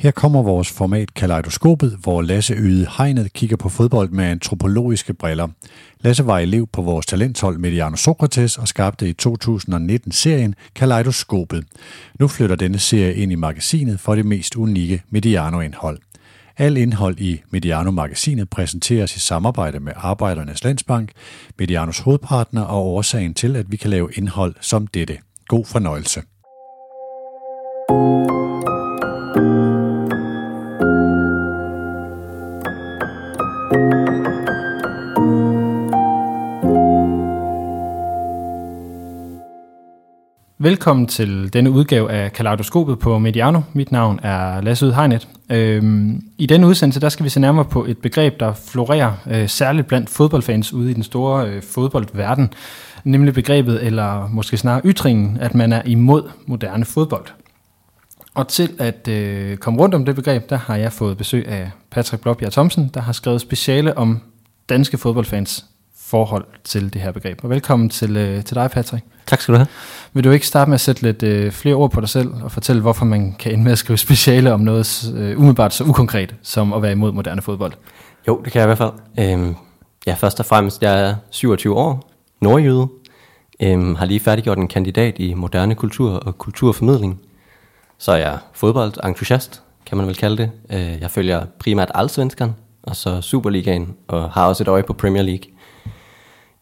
Her kommer vores format Kaleidoskopet, hvor Lasse Yde Hegnet kigger på fodbold med antropologiske briller. Lasse var elev på vores talenthold Mediano Sokrates og skabte i 2019 serien Kaleidoskopet. Nu flytter denne serie ind i magasinet for det mest unikke Mediano-indhold. Al indhold i Mediano-magasinet præsenteres i samarbejde med Arbejdernes Landsbank, Medianos hovedpartner og årsagen til, at vi kan lave indhold som dette. God fornøjelse. Velkommen til denne udgave af Kaleidoskopet på Mediano. Mit navn er Lasse Udhegnet. Øhm, I denne udsendelse der skal vi se nærmere på et begreb, der florerer øh, særligt blandt fodboldfans ude i den store øh, fodboldverden, nemlig begrebet, eller måske snarere ytringen, at man er imod moderne fodbold. Og til at øh, komme rundt om det begreb, der har jeg fået besøg af Patrick Blåbjerg Thomsen, der har skrevet speciale om danske fodboldfans forhold til det her begreb. Og velkommen til, øh, til dig, Patrick. Tak skal du have. Vil du ikke starte med at sætte lidt øh, flere ord på dig selv, og fortælle, hvorfor man kan ende med at skrive speciale om noget øh, umiddelbart så ukonkret, som at være imod moderne fodbold? Jo, det kan jeg i hvert fald. Øhm, ja, først og fremmest, jeg er 27 år, nordjyde, øhm, har lige færdiggjort en kandidat i moderne kultur og kulturformidling. Så er jeg fodboldentusiast, kan man vel kalde det. Øh, jeg følger primært Allsvenskan, og så Superligaen, og har også et øje på Premier League.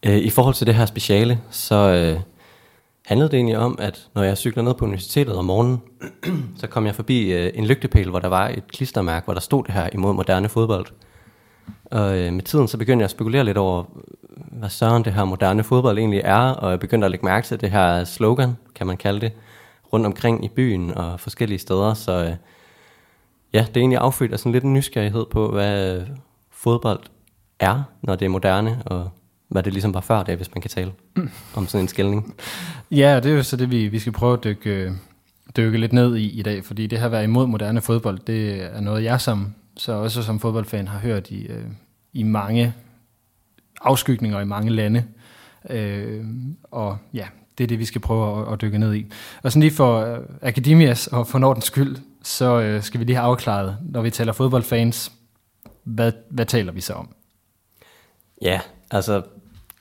Øh, I forhold til det her speciale, så øh, handlede det egentlig om, at når jeg cykler ned på universitetet om morgenen, så kom jeg forbi øh, en lygtepæl, hvor der var et klistermærke, hvor der stod det her imod moderne fodbold. Og øh, med tiden så begyndte jeg at spekulere lidt over, hvad søren det her moderne fodbold egentlig er, og jeg begyndte at lægge mærke til det her slogan, kan man kalde det, rundt omkring i byen og forskellige steder. Så øh, ja, det er egentlig affødt af sådan lidt en nysgerrighed på, hvad fodbold er, når det er moderne, og hvad det ligesom var før det, hvis man kan tale mm. om sådan en skældning. Ja, det er jo så det, vi, vi skal prøve at dykke, dykke lidt ned i i dag, fordi det her være imod moderne fodbold, det er noget, jeg som, så også som fodboldfan har hørt i, øh, i mange afskygninger i mange lande. Øh, og ja, det er det, vi skal prøve at, at dykke ned i. Og sådan lige for uh, Akademias og for Nordens skyld, så uh, skal vi lige have afklaret, når vi taler fodboldfans, hvad, hvad taler vi så om? Ja, altså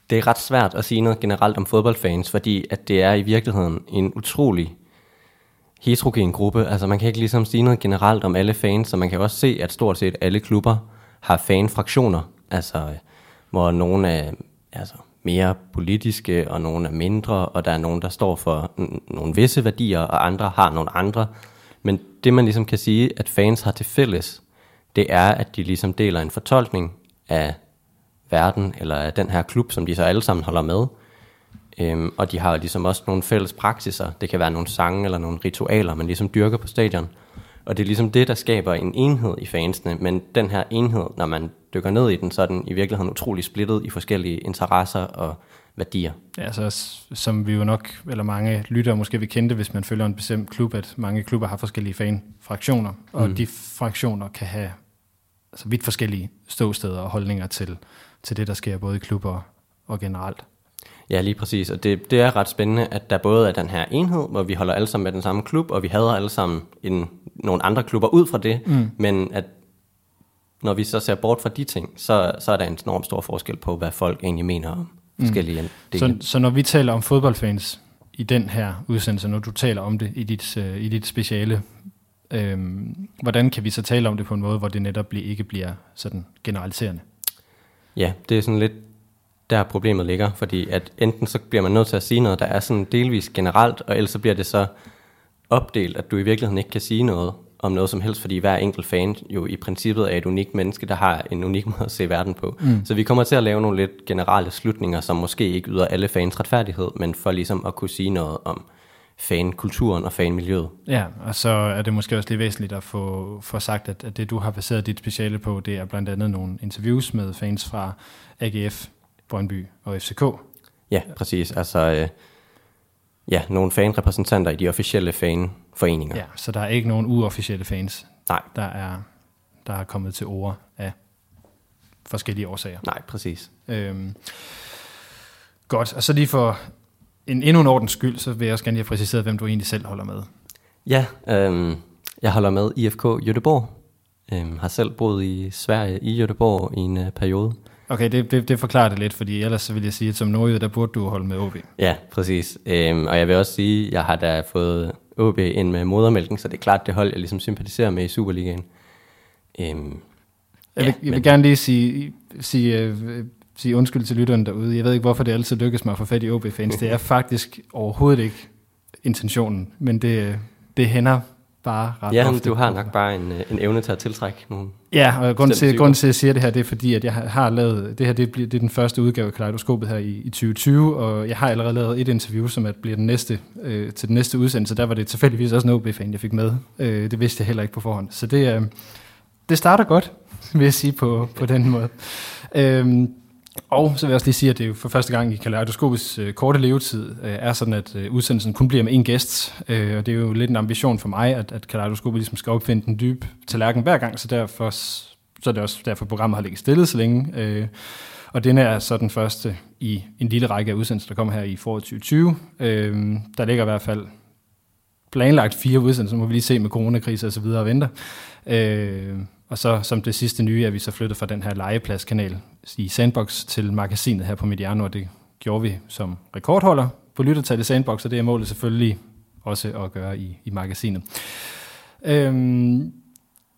det er ret svært at sige noget generelt om fodboldfans, fordi at det er i virkeligheden en utrolig heterogen gruppe. Altså man kan ikke ligesom sige noget generelt om alle fans, så man kan også se, at stort set alle klubber har fanfraktioner, altså hvor nogle er altså, mere politiske, og nogle er mindre, og der er nogen, der står for nogle visse værdier, og andre har nogle andre. Men det man ligesom kan sige, at fans har til fælles, det er, at de ligesom deler en fortolkning af verden, eller af den her klub, som de så alle sammen holder med. Øhm, og de har ligesom også nogle fælles praksiser. Det kan være nogle sange eller nogle ritualer, man ligesom dyrker på stadion. Og det er ligesom det, der skaber en enhed i fansene. Men den her enhed, når man dykker ned i den, så er den i virkeligheden utrolig splittet i forskellige interesser og værdier. Ja, så som vi jo nok, eller mange lytter måske vil kende det, hvis man følger en bestemt klub, at mange klubber har forskellige fanfraktioner, og mm. de fraktioner kan have altså vidt forskellige ståsteder og holdninger til, til det, der sker både i klubber og generelt. Ja, lige præcis. Og det, det er ret spændende, at der både er den her enhed, hvor vi holder alle sammen med den samme klub, og vi hader alle sammen en, nogle andre klubber ud fra det, mm. men at når vi så ser bort fra de ting, så, så er der en enormt stor forskel på, hvad folk egentlig mener om mm. forskellige mm. dele. Så, så når vi taler om fodboldfans i den her udsendelse, når du taler om det i dit, uh, i dit speciale, øhm, hvordan kan vi så tale om det på en måde, hvor det netop ikke bliver sådan generaliserende? Ja, det er sådan lidt der problemet ligger, fordi at enten så bliver man nødt til at sige noget, der er sådan delvis generelt, og ellers så bliver det så opdelt, at du i virkeligheden ikke kan sige noget om noget som helst, fordi hver enkelt fan jo i princippet er et unikt menneske, der har en unik måde at se verden på. Mm. Så vi kommer til at lave nogle lidt generelle slutninger, som måske ikke yder alle fans retfærdighed, men for ligesom at kunne sige noget om fankulturen og fanmiljøet. Ja, og så er det måske også lidt væsentligt at få, få sagt, at, at det du har baseret dit speciale på, det er blandt andet nogle interviews med fans fra AGF, Brøndby og FCK. Ja, præcis. Altså, øh, ja, nogle fanrepræsentanter i de officielle fanforeninger. Ja, så der er ikke nogen uofficielle fans, Nej. Der, er, der er kommet til ord af forskellige årsager. Nej, præcis. Øhm, godt, og så lige for en endnu en ordens skyld, så vil jeg også gerne lige have præciseret, hvem du egentlig selv holder med. Ja, øhm, Jeg holder med IFK Göteborg. Øhm, har selv boet i Sverige i Göteborg i en uh, periode. Okay, det, det, det forklarer det lidt, fordi ellers så vil jeg sige, at som nordjyde, der burde du holde med OB. Ja, præcis. Øhm, og jeg vil også sige, at jeg har da fået OB ind med modermælken, så det er klart det hold, jeg ligesom sympatiserer med i Superligaen. Øhm, jeg vil, ja, jeg vil gerne lige sige, sige, øh, sige undskyld til lytteren derude. Jeg ved ikke, hvorfor det altid lykkes mig at få fat i OB-fans. Det er faktisk overhovedet ikke intentionen, men det, det hænder bare ret Ja, ofte. du har nok bare en, øh, en evne til at tiltrække nogle Ja, og grund til, grund til, at jeg siger det her, det er fordi, at jeg har lavet, det her det, bliver, det er den første udgave af Kaleidoskopet her i, i 2020, og jeg har allerede lavet et interview, som at bliver den næste, øh, til den næste udsendelse. Der var det tilfældigvis også en OB-fan, jeg fik med. Øh, det vidste jeg heller ikke på forhånd. Så det, øh, det starter godt, vil jeg sige på, på den måde. Øh, og så vil jeg også lige sige, at det er jo for første gang i Kaleidoskopets øh, korte levetid øh, er sådan, at øh, udsendelsen kun bliver med en gæst. Øh, og det er jo lidt en ambition for mig, at, at Kaleidoskopet ligesom skal opfinde den dybe tallerken hver gang, så derfor så er det også derfor, programmet har ligget stillet så længe. Øh, og denne er så den første i en lille række af udsendelser, der kommer her i foråret 2020. Øh, der ligger i hvert fald planlagt fire udsendelser, må vi lige se med coronakrisen og så videre og venter. Øh, og så som det sidste nye er vi så flyttet fra den her legepladskanal i Sandbox til magasinet her på Mediano, og det gjorde vi som rekordholder på lyttertal i Sandbox, og det er målet selvfølgelig også at gøre i, i magasinet. Øhm,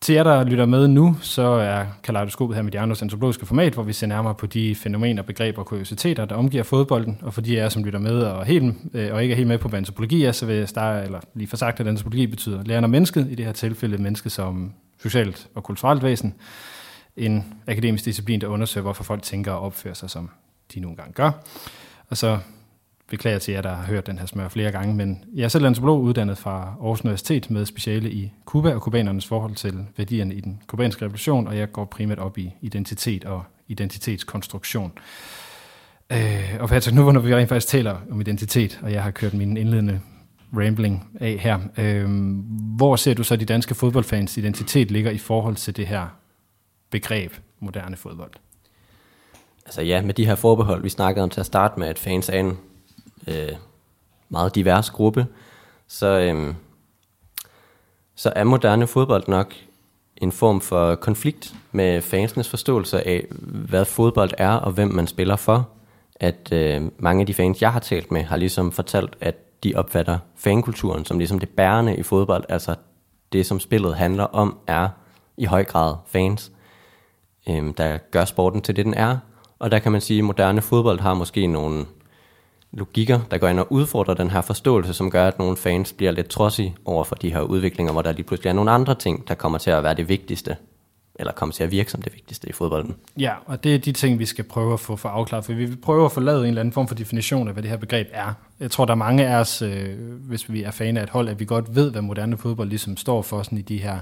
til jer, der lytter med nu, så er Kaleidoskopet her Medianos antropologiske format, hvor vi ser nærmere på de fænomener, begreber og kuriositeter, der omgiver fodbolden. Og for de af jer, som lytter med og, helt, øh, og ikke er helt med på, hvad antropologi er, så vil jeg starte, eller lige for sagt, at antropologi betyder læren om mennesket, i det her tilfælde mennesket som socialt og kulturelt væsen. En akademisk disciplin, der undersøger, hvorfor folk tænker og opfører sig, som de nogle gange gør. Og så beklager til jer, der har hørt den her smør flere gange, men jeg er selv antropolog uddannet fra Aarhus Universitet med speciale i Kuba og kubanernes forhold til værdierne i den kubanske revolution, og jeg går primært op i identitet og identitetskonstruktion. Øh, og Patrick, nu når vi rent faktisk taler om identitet, og jeg har kørt min indledende rambling af her, øh, hvor ser du så de danske fodboldfans identitet ligger i forhold til det her begreb moderne fodbold? Altså ja, med de her forbehold, vi snakkede om til at starte med, at fans er en øh, meget divers gruppe, så, øh, så er moderne fodbold nok en form for konflikt med fansenes forståelse af, hvad fodbold er og hvem man spiller for. At øh, mange af de fans, jeg har talt med, har ligesom fortalt, at de opfatter fankulturen som ligesom det bærende i fodbold, altså det, som spillet handler om, er i høj grad fans, øh, der gør sporten til det, den er. Og der kan man sige, at moderne fodbold har måske nogle logikker, der går ind og udfordrer den her forståelse, som gør, at nogle fans bliver lidt trodsige over for de her udviklinger, hvor der lige pludselig er nogle andre ting, der kommer til at være det vigtigste, eller kommer til at virke som det vigtigste i fodbolden. Ja, og det er de ting, vi skal prøve at få for afklaret, for vi vil prøve at få lavet en eller anden form for definition af, hvad det her begreb er. Jeg tror, der er mange af os, øh, hvis vi er fan af et hold, at vi godt ved, hvad moderne fodbold ligesom står for sådan i de her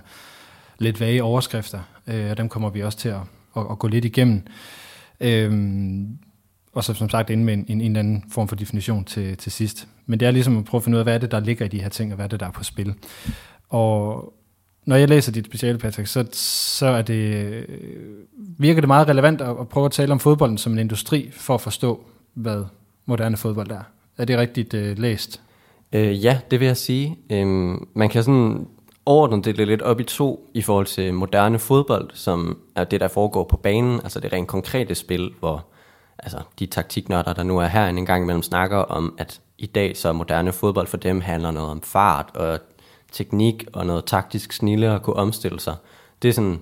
lidt vage overskrifter, øh, og dem kommer vi også til at, at, at gå lidt igennem. Øh, og så som sagt inde med en, en, en eller anden form for definition til, til sidst. Men det er ligesom at prøve at finde ud af, hvad er det, der ligger i de her ting, og hvad er det, der er på spil. Og når jeg læser dit speciale, Patrick, så, så er det, virker det meget relevant at, at prøve at tale om fodbolden som en industri, for at forstå, hvad moderne fodbold er. Er det rigtigt uh, læst? Øh, ja, det vil jeg sige. Øhm, man kan sådan overordnet det lidt op i to i forhold til moderne fodbold, som er det, der foregår på banen, altså det rent konkrete spil, hvor altså de taktiknørder, der nu er her en gang imellem, snakker om, at i dag så moderne fodbold for dem handler noget om fart og teknik og noget taktisk snille at kunne omstille sig. Det er sådan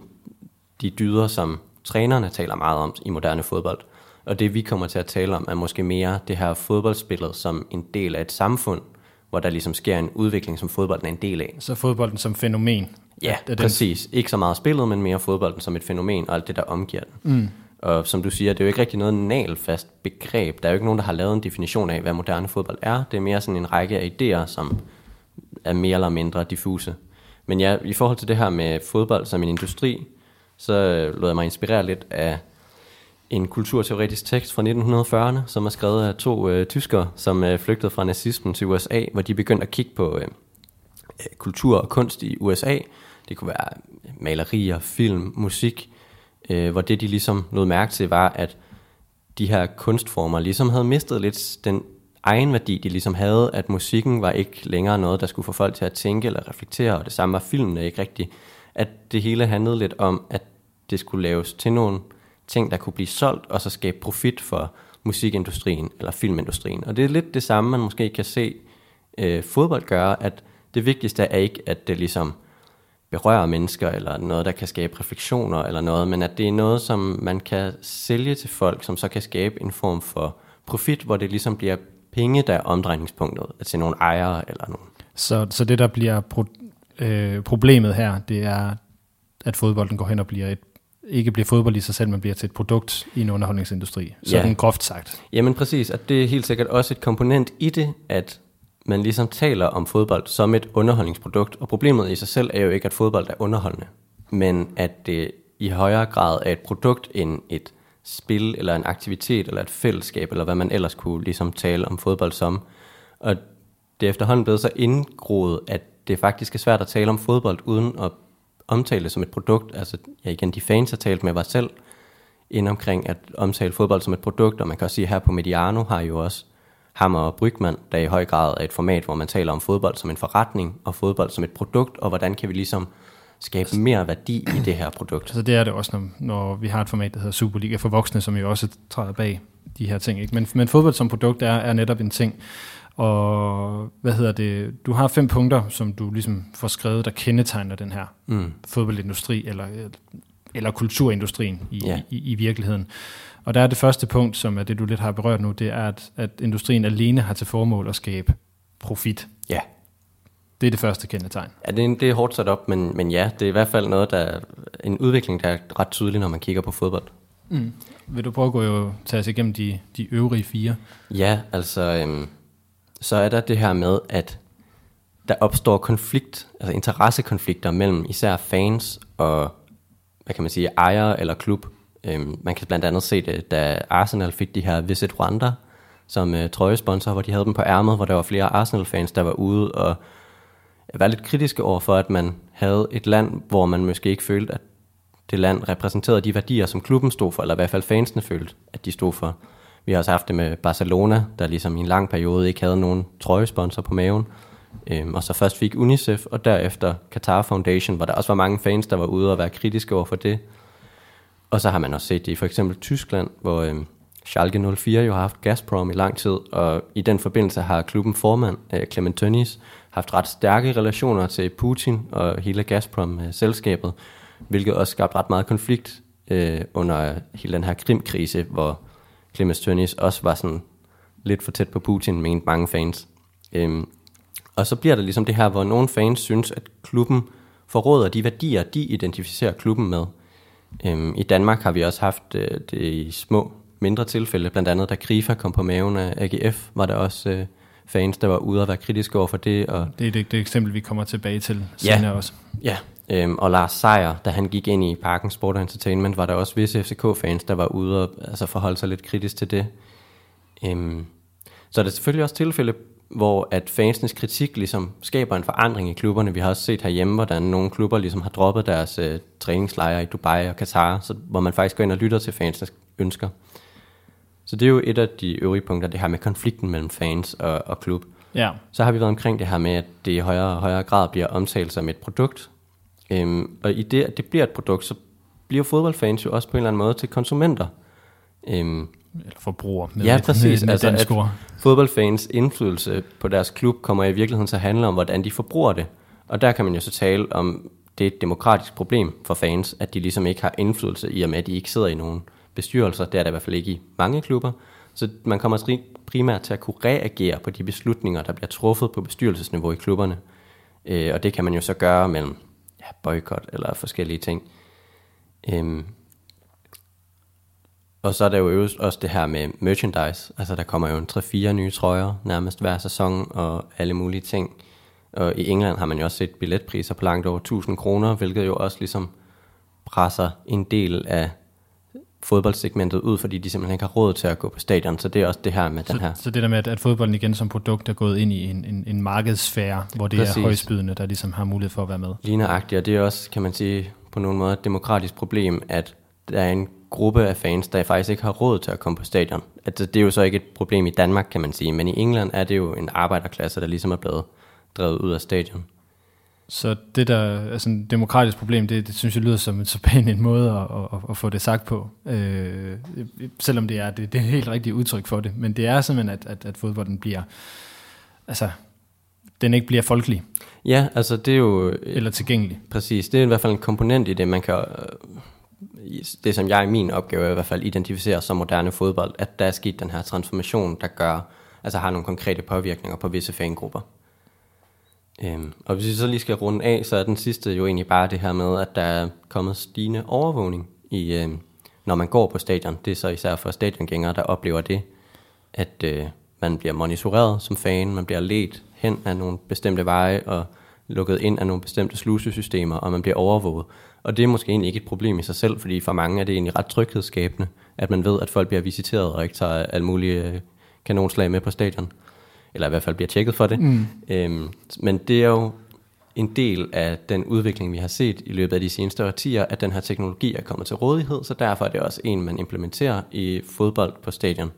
de dyder, som trænerne taler meget om i moderne fodbold. Og det vi kommer til at tale om, er måske mere det her fodboldspillet som en del af et samfund, hvor der ligesom sker en udvikling, som fodbolden er en del af. Så fodbolden som fænomen? Ja, er præcis. Ikke så meget spillet, men mere fodbolden som et fænomen, og alt det, der omgiver den. Mm. Og som du siger, det er jo ikke rigtig noget nalfast begreb. Der er jo ikke nogen, der har lavet en definition af, hvad moderne fodbold er. Det er mere sådan en række af idéer, som er mere eller mindre diffuse. Men ja, i forhold til det her med fodbold som en industri, så øh, lod jeg mig inspirere lidt af en kulturteoretisk tekst fra 1940'erne, som er skrevet af to øh, tyskere, som øh, flygtede fra nazismen til USA, hvor de begyndte at kigge på øh, øh kultur og kunst i USA. Det kunne være øh, malerier, film, musik, øh, hvor det de ligesom lod mærke til var, at de her kunstformer ligesom havde mistet lidt den egenværdi, de ligesom havde, at musikken var ikke længere noget, der skulle få folk til at tænke eller reflektere, og det samme var filmene ikke rigtigt. At det hele handlede lidt om, at det skulle laves til nogle ting, der kunne blive solgt, og så skabe profit for musikindustrien eller filmindustrien. Og det er lidt det samme, man måske kan se øh, fodbold gøre, at det vigtigste er ikke, at det ligesom berører mennesker, eller noget, der kan skabe refleksioner, eller noget, men at det er noget, som man kan sælge til folk, som så kan skabe en form for profit, hvor det ligesom bliver penge, der er omdrejningspunktet, altså nogle ejere eller nogen. Så, så det, der bliver pro- øh, problemet her, det er, at fodbolden går hen og bliver et ikke bliver fodbold i sig selv, men bliver til et produkt i en underholdningsindustri. Sådan ja. groft sagt. Jamen præcis, og det er helt sikkert også et komponent i det, at man ligesom taler om fodbold som et underholdningsprodukt, og problemet i sig selv er jo ikke, at fodbold er underholdende, men at det i højere grad er et produkt end et spil, eller en aktivitet, eller et fællesskab, eller hvad man ellers kunne ligesom tale om fodbold som. Og det er efterhånden blevet så indgroet, at det faktisk er svært at tale om fodbold, uden at omtale det som et produkt. Altså, ja, igen, de fans har talt med mig selv, ind omkring at omtale fodbold som et produkt, og man kan også sige, at her på Mediano har jo også Hammer og Brygman, der i høj grad er et format, hvor man taler om fodbold som en forretning, og fodbold som et produkt, og hvordan kan vi ligesom skabe mere værdi i det her produkt. Altså det er det også, når, når vi har et format, der hedder Superliga for voksne, som jo også træder bag de her ting. Ikke? Men, men fodbold som produkt er, er netop en ting. Og hvad hedder det? Du har fem punkter, som du ligesom får skrevet, der kendetegner den her mm. fodboldindustri, eller, eller kulturindustrien i, yeah. i, i virkeligheden. Og der er det første punkt, som er det, du lidt har berørt nu, det er, at, at industrien alene har til formål at skabe profit. Ja. Det er det første kendetegn. Ja, det er, det er hårdt sat op, men, men ja, det er i hvert fald noget, der er en udvikling, der er ret tydelig, når man kigger på fodbold. Mm. Vil du prøve at gå og tage os igennem de, de øvrige fire? Ja, altså, øhm, så er der det her med, at der opstår konflikt, altså interessekonflikter mellem især fans og, hvad kan man sige, ejere eller klub. Øhm, man kan blandt andet se det, da Arsenal fik de her Visit Rwanda som uh, trøjesponsor, hvor de havde dem på ærmet, hvor der var flere Arsenal-fans, der var ude og var lidt kritiske over for, at man havde et land, hvor man måske ikke følte, at det land repræsenterede de værdier, som klubben stod for, eller i hvert fald fansene følte, at de stod for. Vi har også haft det med Barcelona, der ligesom i en lang periode ikke havde nogen trøjesponsor på maven. Øhm, og så først fik UNICEF, og derefter Qatar Foundation, hvor der også var mange fans, der var ude og være kritiske over for det. Og så har man også set det i for eksempel Tyskland, hvor øhm, Schalke 04 jo har haft Gazprom i lang tid, og i den forbindelse har klubben formand, øh, Clement Tönnies, haft ret stærke relationer til Putin og hele Gazprom-selskabet, øh, hvilket også skabte ret meget konflikt øh, under hele den her krimkrise, hvor Clemens Tönnies også var sådan lidt for tæt på Putin, med mange fans. Øhm, og så bliver der ligesom det her, hvor nogle fans synes, at klubben forråder de værdier, de identificerer klubben med. Øhm, I Danmark har vi også haft øh, det i små, mindre tilfælde, blandt andet da Grifa kom på maven af AGF, var der også øh, fans, der var ude og være kritiske over for det. Og det er det, det eksempel, vi kommer tilbage til senere ja, også. Ja, øhm, og Lars Seier, da han gik ind i Parken Sport Entertainment, var der også visse FCK-fans, der var ude og altså, forholde sig lidt kritisk til det. Øhm, så er der selvfølgelig også tilfælde, hvor at fansenes kritik ligesom skaber en forandring i klubberne. Vi har også set herhjemme, hvordan nogle klubber ligesom har droppet deres øh, træningslejre i Dubai og Katar, så, hvor man faktisk går ind og lytter til fansenes ønsker. Så det er jo et af de øvrige punkter, det her med konflikten mellem fans og, og klub. Ja. Så har vi været omkring det her med, at det i højere og højere grad bliver omtalt som et produkt. Øhm, og i det, at det bliver et produkt, så bliver fodboldfans jo også på en eller anden måde til konsumenter. Øhm, eller forbrugere. Med ja, præcis. Med, med altså, at fodboldfans indflydelse på deres klub kommer i virkeligheden til at handle om, hvordan de forbruger det. Og der kan man jo så tale om, det er et demokratisk problem for fans, at de ligesom ikke har indflydelse i og med, at de ikke sidder i nogen bestyrelser. Det er der i hvert fald ikke i mange klubber. Så man kommer primært til at kunne reagere på de beslutninger, der bliver truffet på bestyrelsesniveau i klubberne. Øh, og det kan man jo så gøre mellem ja, boykot eller forskellige ting. Øhm. Og så er der jo også det her med merchandise. Altså der kommer jo en 3-4 nye trøjer nærmest hver sæson og alle mulige ting. Og i England har man jo også set billetpriser på langt over 1000 kroner, hvilket jo også ligesom presser en del af fodboldsegmentet ud, fordi de simpelthen ikke har råd til at gå på stadion. Så det er også det her med så, den her. Så det der med, at, fodbolden igen som produkt er gået ind i en, en, en markedssfære, hvor det Præcis. er højspydende, der ligesom har mulighed for at være med. Ligneragtigt, og det er også, kan man sige, på nogen måde et demokratisk problem, at der er en gruppe af fans, der faktisk ikke har råd til at komme på stadion. Altså, det er jo så ikke et problem i Danmark, kan man sige, men i England er det jo en arbejderklasse, der ligesom er blevet drevet ud af stadion. Så det der altså en demokratisk problem, det, det synes jeg lyder som så pæn en måde at, at, at få det sagt på. Øh, selvom det er det, det er helt rigtigt udtryk for det. Men det er simpelthen, at, at, at fodbolden bliver, altså, den ikke bliver folkelig. Ja, altså det er jo... Eller tilgængelig. Præcis, det er i hvert fald en komponent i det, man kan... Det som jeg i min opgave er i hvert fald identificerer som moderne fodbold, at der er sket den her transformation, der gør, altså har nogle konkrete påvirkninger på visse fangrupper. Øhm, og hvis vi så lige skal runde af, så er den sidste jo egentlig bare det her med, at der er kommet stigende overvågning, i, øhm, når man går på stadion. Det er så især for stadiongængere, der oplever det, at øh, man bliver monitoreret som fan, man bliver ledt hen af nogle bestemte veje og lukket ind af nogle bestemte slusesystemer, og man bliver overvåget. Og det er måske egentlig ikke et problem i sig selv, fordi for mange er det egentlig ret tryghedsskabende, at man ved, at folk bliver visiteret og ikke tager alle mulige øh, kanonslag med på stadion eller i hvert fald bliver tjekket for det. Mm. Øhm, men det er jo en del af den udvikling, vi har set i løbet af de seneste årtier, at den her teknologi er kommet til rådighed, så derfor er det også en, man implementerer i fodbold på stadion.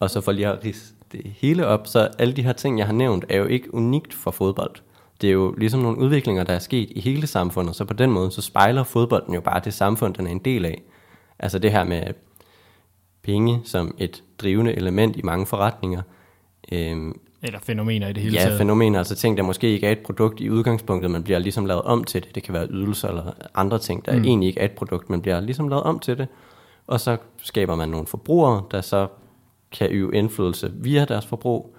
Og så for lige at rise det hele op, så alle de her ting, jeg har nævnt, er jo ikke unikt for fodbold. Det er jo ligesom nogle udviklinger, der er sket i hele samfundet, så på den måde, så spejler fodbolden jo bare det samfund, den er en del af. Altså det her med penge som et drivende element i mange forretninger, Øhm, Eller fænomener i det hele ja, taget. Ja, fænomener, altså ting, der måske ikke er et produkt i udgangspunktet, men bliver ligesom lavet om til det. Det kan være ydelser eller andre ting, der mm. egentlig ikke er et produkt, men bliver ligesom lavet om til det. Og så skaber man nogle forbrugere, der så kan øve indflydelse via deres forbrug,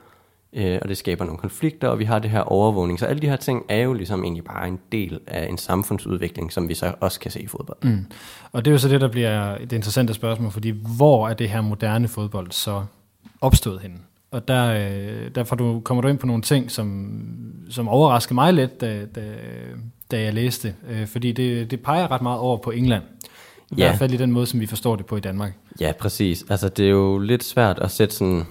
øh, og det skaber nogle konflikter, og vi har det her overvågning. Så alle de her ting er jo ligesom egentlig bare en del af en samfundsudvikling, som vi så også kan se i fodbold. Mm. Og det er jo så det, der bliver det interessante spørgsmål, fordi hvor er det her moderne fodbold så opstået henne? Og der, øh, derfor du, kommer du ind på nogle ting, som, som overraskede mig lidt, da, da, da jeg læste. Øh, fordi det, det peger ret meget over på England. I ja. hvert fald i den måde, som vi forstår det på i Danmark. Ja, præcis. Altså, det er jo lidt svært at sætte sådan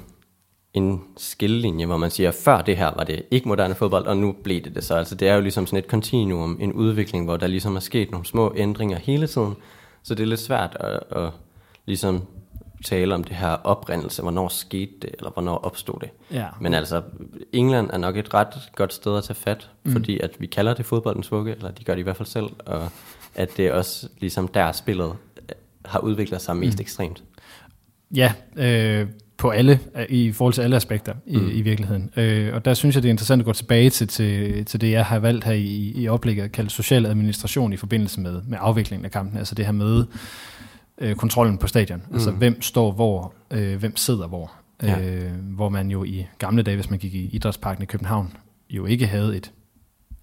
en skillelinje, hvor man siger, før det her var det ikke moderne fodbold, og nu blev det det så. Altså, det er jo ligesom sådan et kontinuum, en udvikling, hvor der ligesom er sket nogle små ændringer hele tiden. Så det er lidt svært at, at ligesom tale om det her oprindelse, hvornår skete det, eller hvornår opstod det. Ja. Men altså, England er nok et ret godt sted at tage fat, mm. fordi at vi kalder det fodboldens vugge, eller de gør det i hvert fald selv, og at det også ligesom der spillet øh, har udviklet sig mest mm. ekstremt. Ja, øh, på alle, i forhold til alle aspekter i, mm. i virkeligheden. Øh, og der synes jeg, det er interessant at gå tilbage til, til, til det, jeg har valgt her i, i oplægget, kaldt social administration i forbindelse med, med afviklingen af kampen. Altså det her med, øh, kontrollen på stadion. Altså, mm. Altså hvem står hvor, øh, hvem sidder hvor. Ja. Øh, hvor man jo i gamle dage, hvis man gik i idrætsparken i København, jo ikke havde et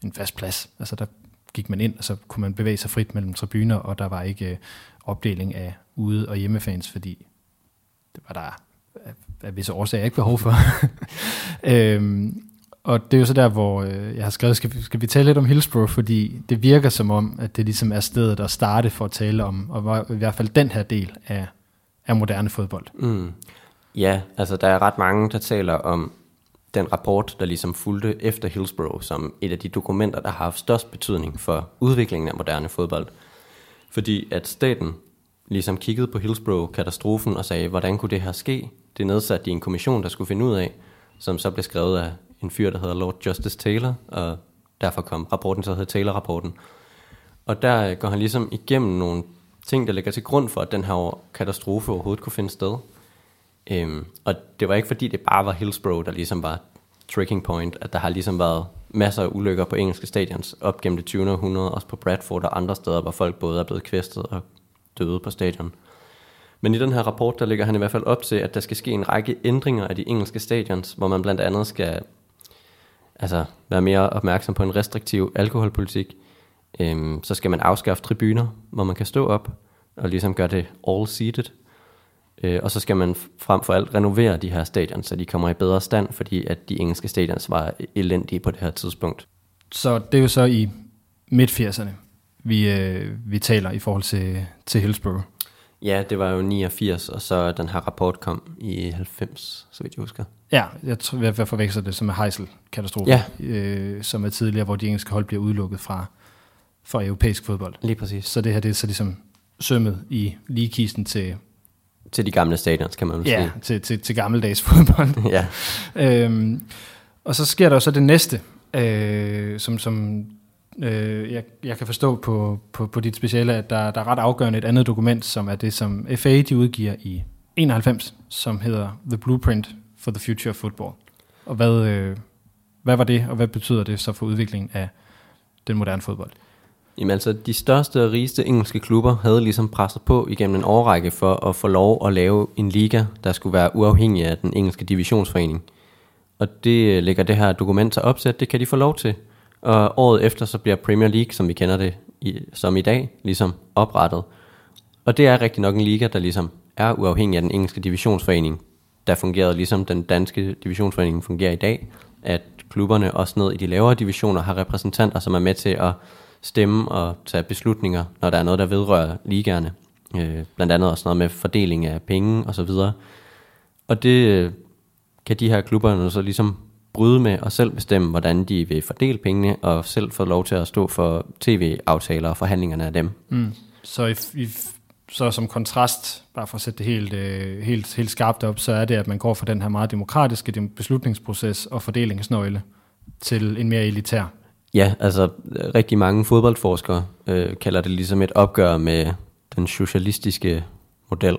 en fast plads. Altså der gik man ind, og så kunne man bevæge sig frit mellem tribuner, og der var ikke øh, opdeling af ude- og hjemmefans, fordi det var der af visse årsager ikke behov for. øhm, og det er jo så der, hvor øh, jeg har skrevet, skal, vi, skal vi tale lidt om Hillsborough, fordi det virker som om, at det ligesom er stedet at starte for at tale om, og i hvert fald den her del af, af moderne fodbold. Mm. Ja, altså der er ret mange, der taler om den rapport, der ligesom fulgte efter Hillsborough, som et af de dokumenter, der har haft størst betydning for udviklingen af moderne fodbold. Fordi at staten ligesom kiggede på Hillsborough-katastrofen og sagde, hvordan kunne det her ske? Det nedsatte de en kommission, der skulle finde ud af, som så blev skrevet af en fyr, der hedder Lord Justice Taylor, og derfor kom rapporten så hedder Taylor-rapporten. Og der øh, går han ligesom igennem nogle ting, der ligger til grund for, at den her katastrofe overhovedet kunne finde sted. Øhm, og det var ikke fordi, det bare var Hillsborough, der ligesom var tricking point, at der har ligesom været masser af ulykker på engelske stadions op gennem det 20. århundrede, også på Bradford og andre steder, hvor folk både er blevet kvæstet og døde på stadion. Men i den her rapport, der ligger han i hvert fald op til, at der skal ske en række ændringer af de engelske stadions, hvor man blandt andet skal altså, være mere opmærksom på en restriktiv alkoholpolitik. Øhm, så skal man afskaffe tribuner, hvor man kan stå op, og ligesom gøre det all-seated. Øh, og så skal man frem for alt renovere de her stadion, så de kommer i bedre stand, fordi at de engelske stadions var elendige på det her tidspunkt. Så det er jo så i midt-80'erne, vi, øh, vi taler i forhold til, til Hillsborough. Ja, det var jo 89, og så den her rapport kom i 90, så vidt jeg husker. Ja, jeg tror, jeg forveksler det som med Heisel-katastrofen, ja. øh, som er tidligere, hvor de engelske hold bliver udelukket fra, fra europæisk fodbold. Lige præcis. Så det her det er så ligesom sømmet i ligekisten til, Til de gamle stadions, kan man vel ja, sige. til, til, til gammeldags fodbold. Ja. øhm, og så sker der jo så det næste, øh, som, som øh, jeg, jeg kan forstå på, på, på dit speciale, at der, der er ret afgørende et andet dokument, som er det, som FA de udgiver i 91, som hedder The Blueprint for the Future of Football. Og hvad, øh, hvad var det, og hvad betyder det så for udviklingen af den moderne fodbold? Jamen altså, de største og rigeste engelske klubber havde ligesom presset på igennem en årrække for at få lov at lave en liga, der skulle være uafhængig af den engelske divisionsforening. Og det øh, lægger det her dokument til opsæt, det kan de få lov til. Og året efter så bliver Premier League, som vi kender det i, som i dag, ligesom oprettet. Og det er rigtig nok en liga, der ligesom er uafhængig af den engelske divisionsforening, der fungerede ligesom den danske divisionsforening fungerer i dag, at klubberne også ned i de lavere divisioner har repræsentanter, som er med til at stemme og tage beslutninger, når der er noget, der vedrører ligaerne. Øh, blandt andet også noget med fordeling af penge og så videre. Og det øh, kan de her klubber så ligesom bryde med og selv bestemme, hvordan de vil fordele pengene, og selv få lov til at stå for tv-aftaler og forhandlingerne af dem. Mm. Så, i, i, så som kontrast, bare for at sætte det helt, øh, helt, helt skarpt op, så er det, at man går fra den her meget demokratiske dem- beslutningsproces og fordelingsnøgle til en mere elitær. Ja, altså rigtig mange fodboldforskere øh, kalder det ligesom et opgør med den socialistiske model.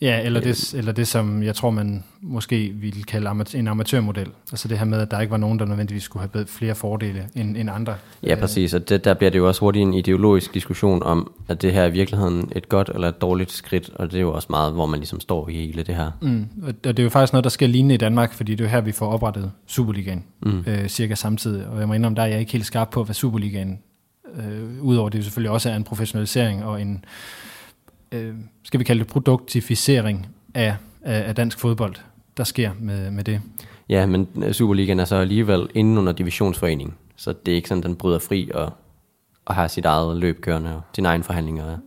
Ja, eller det, eller det, som jeg tror, man måske ville kalde en amatørmodel. Altså det her med, at der ikke var nogen, der nødvendigvis skulle have flere fordele end, end andre. Ja, præcis, og det, der bliver det jo også hurtigt en ideologisk diskussion om, at det her er i virkeligheden et godt eller et dårligt skridt, og det er jo også meget, hvor man ligesom står i hele det her. Mm. Og det er jo faktisk noget, der sker lignende i Danmark, fordi det er jo her, vi får oprettet Superligaen, mm. øh, cirka samtidig. Og jeg må indrømme, der er jeg ikke helt skarp på, hvad Superligaen, øh, udover det selvfølgelig også er en professionalisering og en, øh, skal vi kalde det produktificering af, af, af dansk fodbold, der sker med, med det. Ja, men øh, Superligaen er så alligevel inde under divisionsforeningen, så det er ikke sådan, den bryder fri og, og har sit eget løb kørende og sine egne forhandlinger.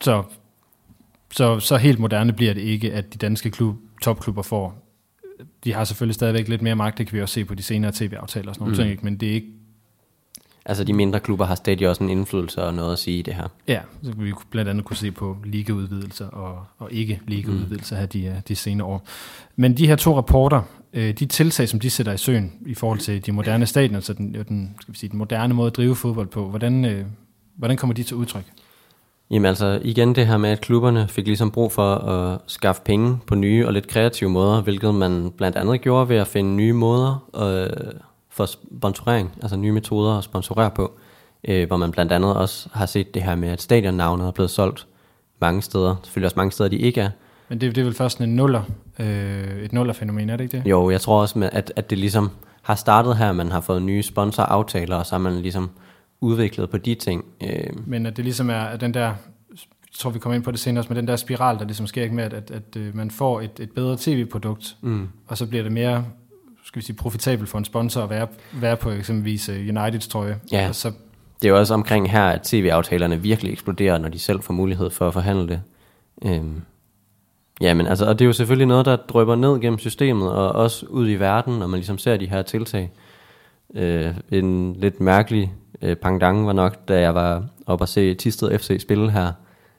Så, så, så helt moderne bliver det ikke, at de danske klub, topklubber får. De har selvfølgelig stadigvæk lidt mere magt, det kan vi også se på de senere tv-aftaler og sådan nogle Mm. ting, ikke? men det er ikke Altså de mindre klubber har stadig også en indflydelse og noget at sige i det her. Ja, så vi blandt andet kunne se på ligaudvidelser og, og ikke ligaudvidelser her de, de senere år. Men de her to rapporter, øh, de tiltag, som de sætter i søen i forhold til de moderne stadioner, så den, den, skal vi sige, den moderne måde at drive fodbold på, hvordan, øh, hvordan kommer de til udtryk? Jamen altså igen det her med, at klubberne fik ligesom brug for at skaffe penge på nye og lidt kreative måder, hvilket man blandt andet gjorde ved at finde nye måder øh, for sponsorering, altså nye metoder at sponsorere på, øh, hvor man blandt andet også har set det her med, at stadionnavnet er blevet solgt mange steder, selvfølgelig også mange steder, de ikke er. Men det, det er vel først en nuller, øh, et nullerfænomen, er det ikke det? Jo, jeg tror også, med, at, at det ligesom har startet her, man har fået nye sponsoraftaler, og så har man ligesom udviklet på de ting. Øh, Men at det ligesom er at den der, jeg tror vi kommer ind på det senere, også, men den der spiral, der ligesom sker ikke med, at, at, at øh, man får et, et bedre tv-produkt, mm. og så bliver det mere skal vi sige, profitabelt for en sponsor at være, være på eksempelvis øh, Uniteds trøje. Ja. Og så, Det er jo også omkring her, at tv-aftalerne virkelig eksploderer, når de selv får mulighed for at forhandle det. Øhm. Ja, men altså, og det er jo selvfølgelig noget, der drøber ned gennem systemet, og også ud i verden, når man ligesom ser de her tiltag. Øh, en lidt mærkelig øh, pangdang var nok, da jeg var oppe og se Tisted FC spille her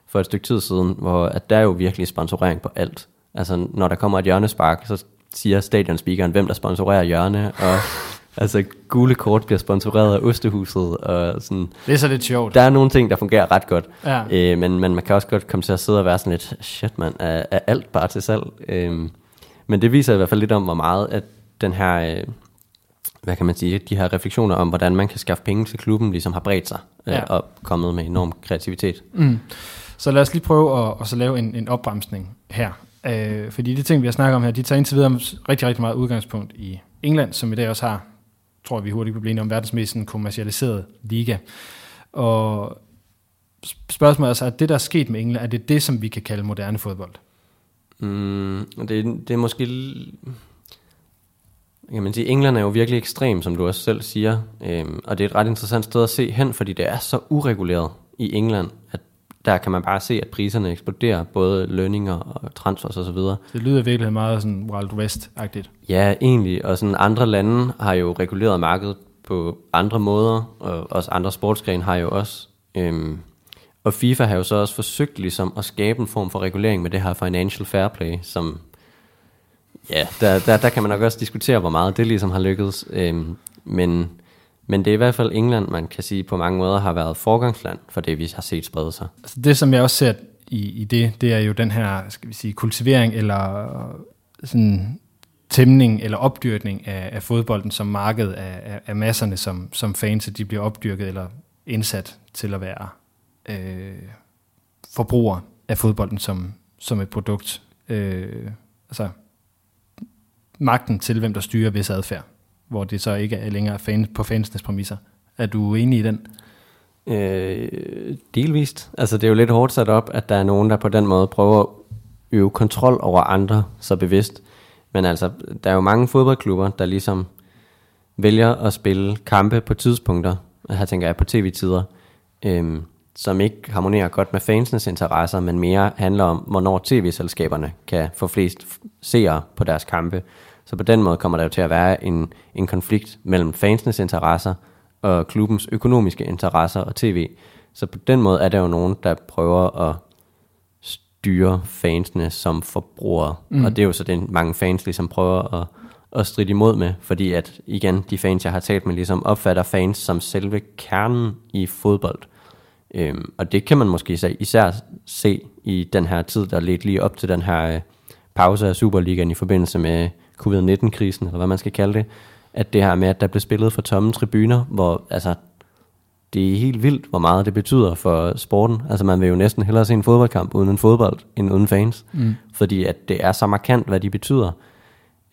for et stykke tid siden, hvor at der er jo virkelig sponsorering på alt. Altså, når der kommer et hjørnespark, så siger stadionspeakeren, hvem der sponsorerer hjørne, og altså gule kort bliver sponsoreret af Ostehuset, og sådan, det er så lidt sjovt. der er nogle ting, der fungerer ret godt, Ja. øh, men, men man kan også godt komme til at sidde og være sådan lidt, shit mand, er, er alt bare til salg? Øh, men det viser i hvert fald lidt om, hvor meget at den her, øh, hvad kan man sige, de her refleksioner om, hvordan man kan skaffe penge til klubben, ligesom har bredt sig øh, Ja. og kommet med enorm kreativitet. Mm. Så lad os lige prøve at, at så lave en, en opbremsning her. Øh, fordi de ting, vi har snakket om her, de tager indtil videre om rigtig, rigtig meget udgangspunkt i England, som i dag også har, tror vi hurtigt kan blive enige om, verdens mest kommercialiserede liga. Og spørgsmålet er så, at det, der er sket med England, er det det, som vi kan kalde moderne fodbold? Mm, det, det er måske... l- Kan man sige, England er jo virkelig ekstrem, som du også selv siger. Øhm, og det er et ret interessant sted at se hen, fordi det er så ureguleret i England, at der kan man bare se, at priserne eksploderer, både lønninger og transfers osv. Det lyder virkelig meget sådan Wild West-agtigt. Ja, egentlig. Og sådan andre lande har jo reguleret markedet på andre måder, og også andre sportsgrene har jo også. Øhm, Og FIFA har jo så også forsøgt ligesom at skabe en form for regulering med det her financial fair play, som ja, der, der, der kan man nok også diskutere, hvor meget det ligesom har lykkedes. Øhm, men, men det er i hvert fald England, man kan sige på mange måder har været forgangsland for det, vi har set sprede sig. Altså det, som jeg også ser i, i det, det er jo den her, skal vi sige, kultivering eller øh, sådan tæmning eller opdyrkning af, af fodbolden som marked af, af, af masserne, som, som fans, de bliver opdyrket eller indsat til at være øh, forbrugere af fodbolden som, som et produkt. Øh, altså magten til, hvem der styrer vis adfærd, hvor det så ikke er længere fan, på fansenes præmisser. Er du enig i den? Øh, delvist. Altså det er jo lidt hårdt sat op, at der er nogen, der på den måde prøver at øve kontrol over andre så bevidst. Men altså, der er jo mange fodboldklubber, der ligesom vælger at spille kampe på tidspunkter, her tænker jeg på tv-tider, øhm, som ikke harmonerer godt med fansenes interesser, men mere handler om, hvornår tv-selskaberne kan få flest seere på deres kampe. Så på den måde kommer der jo til at være en, en konflikt mellem fansenes interesser og klubbens økonomiske interesser og tv. Så på den måde er der jo nogen, der prøver at styre fansene som forbrugere. Mm. Og det er jo så det, mange fans ligesom prøver at, at stride imod med, fordi at igen, de fans, jeg har talt med, ligesom opfatter fans som selve kernen i fodbold. Øhm, og det kan man måske især se i den her tid, der lidt lige op til den her øh, pause af Superligaen i forbindelse med covid-19-krisen, eller hvad man skal kalde det, at det her med, at der blev spillet for tomme tribuner, hvor altså, det er helt vildt, hvor meget det betyder for sporten. Altså man vil jo næsten hellere se en fodboldkamp uden en fodbold, end uden fans. Mm. Fordi at det er så markant, hvad de betyder.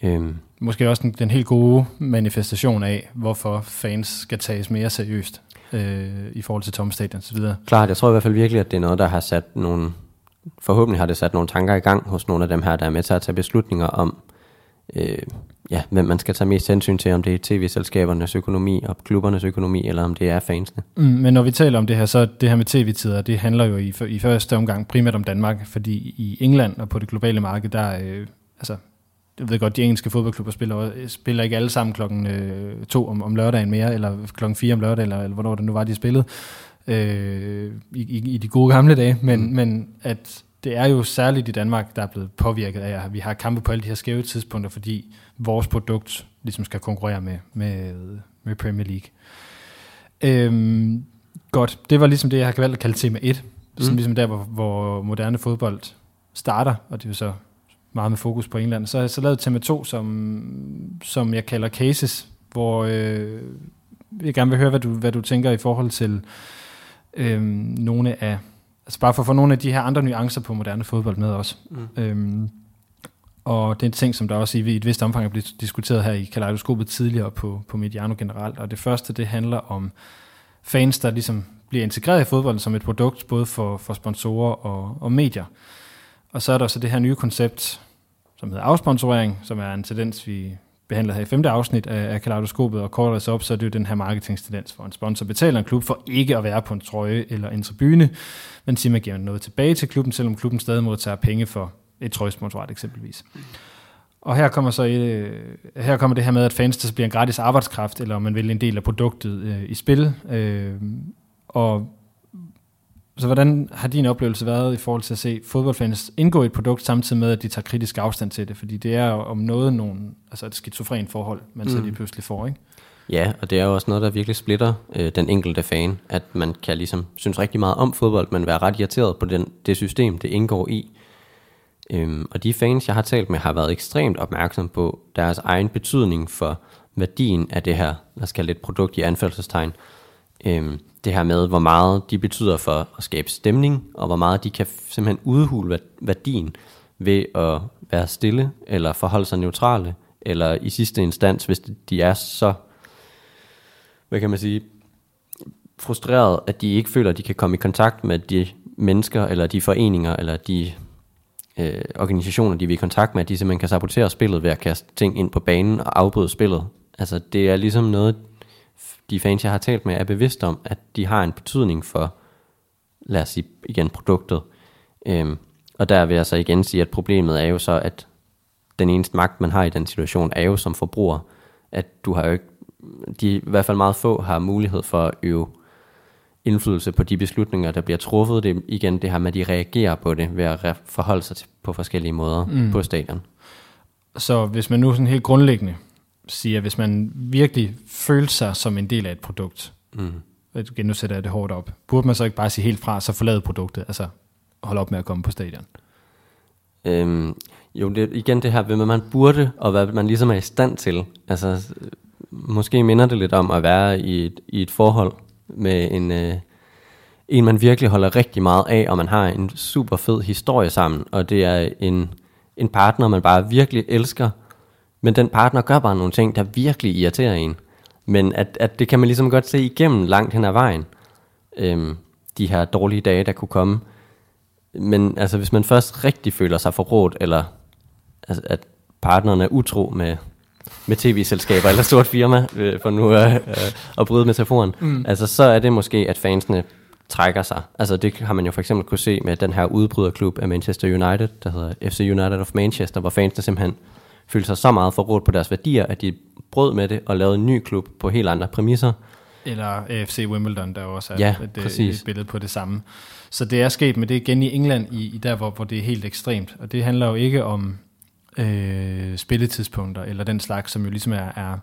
Øhm. Måske også den, den helt gode manifestation af, hvorfor fans skal tages mere seriøst øh, i forhold til tomme stadion osv. Klart, jeg tror i hvert fald virkelig, at det er noget, der har sat nogle, forhåbentlig har det sat nogle tanker i gang hos nogle af dem her, der er med til at tage beslutninger om, øh, ja, hvem man skal tage mest hensyn til, om det er tv-selskabernes økonomi og klubbernes økonomi, eller om det er fansene. Mm, men når vi taler om det her, så det her med tv-tider, det handler jo i, i første omgang primært om Danmark, fordi i England og på det globale marked, der øh, altså, jeg ved godt, de engelske fodboldklubber spiller, spiller ikke alle sammen klokken øh, to om, om lørdagen mere, eller klokken fire om lørdagen, eller, eller hvornår det nu var, de spillede, øh, i, i, i de gode gamle dage, men, mm. men at det er jo særligt i Danmark, der er blevet påvirket af, at vi har kampe på alle de her skæve tidspunkter, fordi vores produkt ligesom skal konkurrere med, med, med Premier League. Øhm, godt, det var ligesom det, jeg har valgt at kalde tema 1. Mm. Sådan ligesom der, hvor, hvor moderne fodbold starter, og det er jo så meget med fokus på England. Så har jeg så lavet tema 2, som, som jeg kalder cases, hvor øh, jeg gerne vil høre, hvad du, hvad du tænker i forhold til øh, nogle af altså bare for at få nogle af de her andre nuancer på moderne fodbold med også. Mm. Øhm, og det er en ting, som der også i et vist omfang er blevet diskuteret her i kaleidoskopet tidligere på, på Mediano generelt. Og det første, det handler om fans, der ligesom bliver integreret i fodbolden som et produkt, både for, for sponsorer og, og medier. Og så er der så det her nye koncept, som hedder afsponsorering, som er en tendens, vi behandler her i femte afsnit af, af kaleidoskopet, og kort så op, så er det jo den her marketingstendens, hvor en sponsor betaler en klub for ikke at være på en trøje eller en tribune, men siger, man giver noget tilbage til klubben, selvom klubben stadig modtager penge for et trøjesponsorat eksempelvis. Og her kommer så øh, her kommer det her med, at fans det bliver en gratis arbejdskraft, eller om man vil en del af produktet øh, i spil. Øh, og så hvordan har din oplevelse været i forhold til at se fodboldfans indgå i et produkt, samtidig med, at de tager kritisk afstand til det? Fordi det er jo om noget nogen, altså et skizofren forhold, man mm. så lige pludselig får, ikke? Ja, og det er jo også noget, der virkelig splitter øh, den enkelte fan, at man kan ligesom synes rigtig meget om fodbold, men være ret irriteret på den, det system, det indgår i. Øhm, og de fans, jeg har talt med, har været ekstremt opmærksom på deres egen betydning for værdien af det her, lad os kalde det et produkt i anfaldelsestegn. Øhm, det her med, hvor meget de betyder for at skabe stemning, og hvor meget de kan simpelthen udhule værdien ved at være stille, eller forholde sig neutrale, eller i sidste instans, hvis de er så, hvad kan man sige, frustreret, at de ikke føler, at de kan komme i kontakt med de mennesker, eller de foreninger, eller de øh, organisationer, de vil i kontakt med, at de simpelthen kan sabotere spillet ved at kaste ting ind på banen og afbryde spillet. Altså det er ligesom noget, de fans, jeg har talt med, er bevidst om, at de har en betydning for, lad os sige igen, produktet. Øhm, og der vil jeg så igen sige, at problemet er jo så, at den eneste magt, man har i den situation, er jo som forbruger, at du har jo ikke, de i hvert fald meget få har mulighed for at øve indflydelse på de beslutninger, der bliver truffet. Det igen det her med, at de reagerer på det ved at forholde sig til, på forskellige måder mm. på stadion. Så hvis man nu sådan helt grundlæggende siger, hvis man virkelig føler sig som en del af et produkt, mm. igen nu sætter jeg det hårdt op, burde man så ikke bare sige helt fra, så forlade produktet, altså holde op med at komme på stadion? Øhm, jo, det, igen det her, hvad man burde, og hvad man ligesom er i stand til. Altså, måske minder det lidt om at være i et, i et forhold med en, øh, en, man virkelig holder rigtig meget af, og man har en super fed historie sammen, og det er en, en partner, man bare virkelig elsker, men den partner gør bare nogle ting, der virkelig irriterer en. Men at, at det kan man ligesom godt se igennem langt hen ad vejen, øhm, de her dårlige dage, der kunne komme. Men altså, hvis man først rigtig føler sig forrådt, eller altså, at partneren er utro med, med tv-selskaber eller stort firma, øh, for nu øh, øh, at bryde metaforen, mm. altså så er det måske, at fansene trækker sig. Altså det har man jo for eksempel kunne se med den her udbryderklub af Manchester United, der hedder FC United of Manchester, hvor fansene simpelthen følte sig så meget forrådt på deres værdier, at de brød med det og lavede en ny klub på helt andre præmisser. Eller AFC Wimbledon, der også er ja, et, et billede på det samme. Så det er sket med det igen i England, i, i der hvor, hvor det er helt ekstremt. Og det handler jo ikke om øh, spilletidspunkter, eller den slags, som jo ligesom er, er,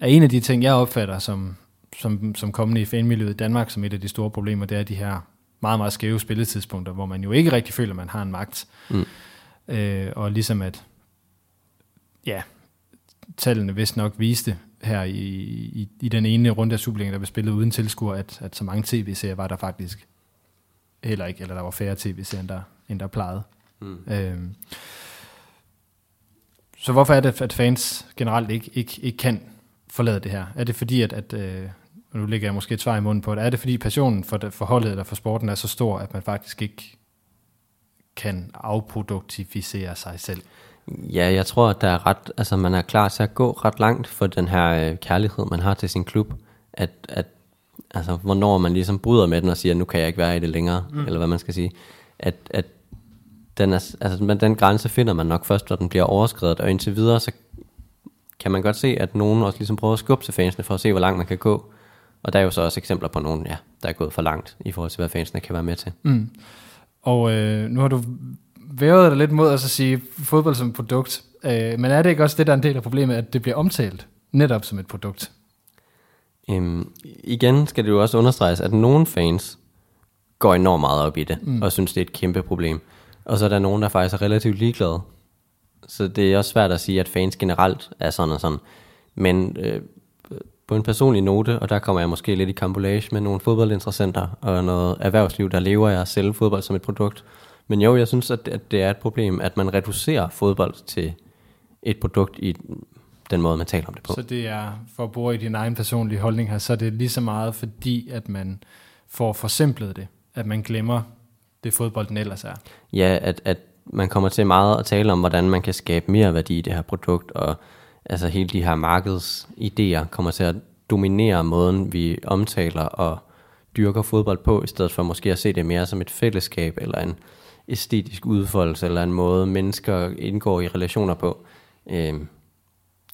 er en af de ting, jeg opfatter som, som, som kommende i fanmiljøet i Danmark, som et af de store problemer, det er de her meget, meget skæve spilletidspunkter, hvor man jo ikke rigtig føler, at man har en magt. Mm. Øh, og ligesom at, ja, tallene vist nok viste her i, i, i den ene runde af Superligaen, der blev spillet uden tilskuer, at, at så mange tv-serier var der faktisk heller ikke, eller der var færre tv-serier, end der, end der plejede. Mm. Øh, så hvorfor er det, at fans generelt ikke, ikke, ikke kan forlade det her? Er det fordi, at, at øh, nu lægger jeg måske et svar i munden på det, er det fordi passionen for, det, for holdet eller for sporten er så stor, at man faktisk ikke kan afproduktificere sig selv? Ja, jeg tror, at der er ret, altså man er klar til at gå ret langt for den her øh, kærlighed, man har til sin klub. At, at altså, hvornår man ligesom bryder med den og siger, nu kan jeg ikke være i det længere, mm. eller hvad man skal sige. At, at den, er, altså, men den grænse finder man nok først, når den bliver overskrevet, og indtil videre, så kan man godt se, at nogen også ligesom prøver at skubbe til fansene, for at se, hvor langt man kan gå. Og der er jo så også eksempler på nogen, ja, der er gået for langt, i forhold til, hvad fansene kan være med til. Mm. Og øh, nu har du vævet dig lidt mod at sige fodbold som produkt, øh, men er det ikke også det, der er en del af problemet, at det bliver omtalt netop som et produkt? Øhm, igen skal det jo også understreges, at nogle fans går enormt meget op i det, mm. og synes, det er et kæmpe problem. Og så er der nogen, der faktisk er relativt ligeglade. Så det er også svært at sige, at fans generelt er sådan og sådan. Men øh, på en personlig note, og der kommer jeg måske lidt i kampolage med nogle fodboldinteressenter og noget erhvervsliv, der lever af at sælge fodbold som et produkt. Men jo, jeg synes, at, at det er et problem, at man reducerer fodbold til et produkt i den måde, man taler om det på. Så det er, for at bruge i din egen personlige holdning her, så er det lige så meget fordi, at man får forsimplet det, at man glemmer det fodbolden ellers er. Ja, at, at man kommer til meget at tale om, hvordan man kan skabe mere værdi i det her produkt, og altså hele de her markedsidéer kommer til at dominere måden, vi omtaler og dyrker fodbold på, i stedet for måske at se det mere som et fællesskab, eller en æstetisk udfoldelse, eller en måde, mennesker indgår i relationer på. Øhm,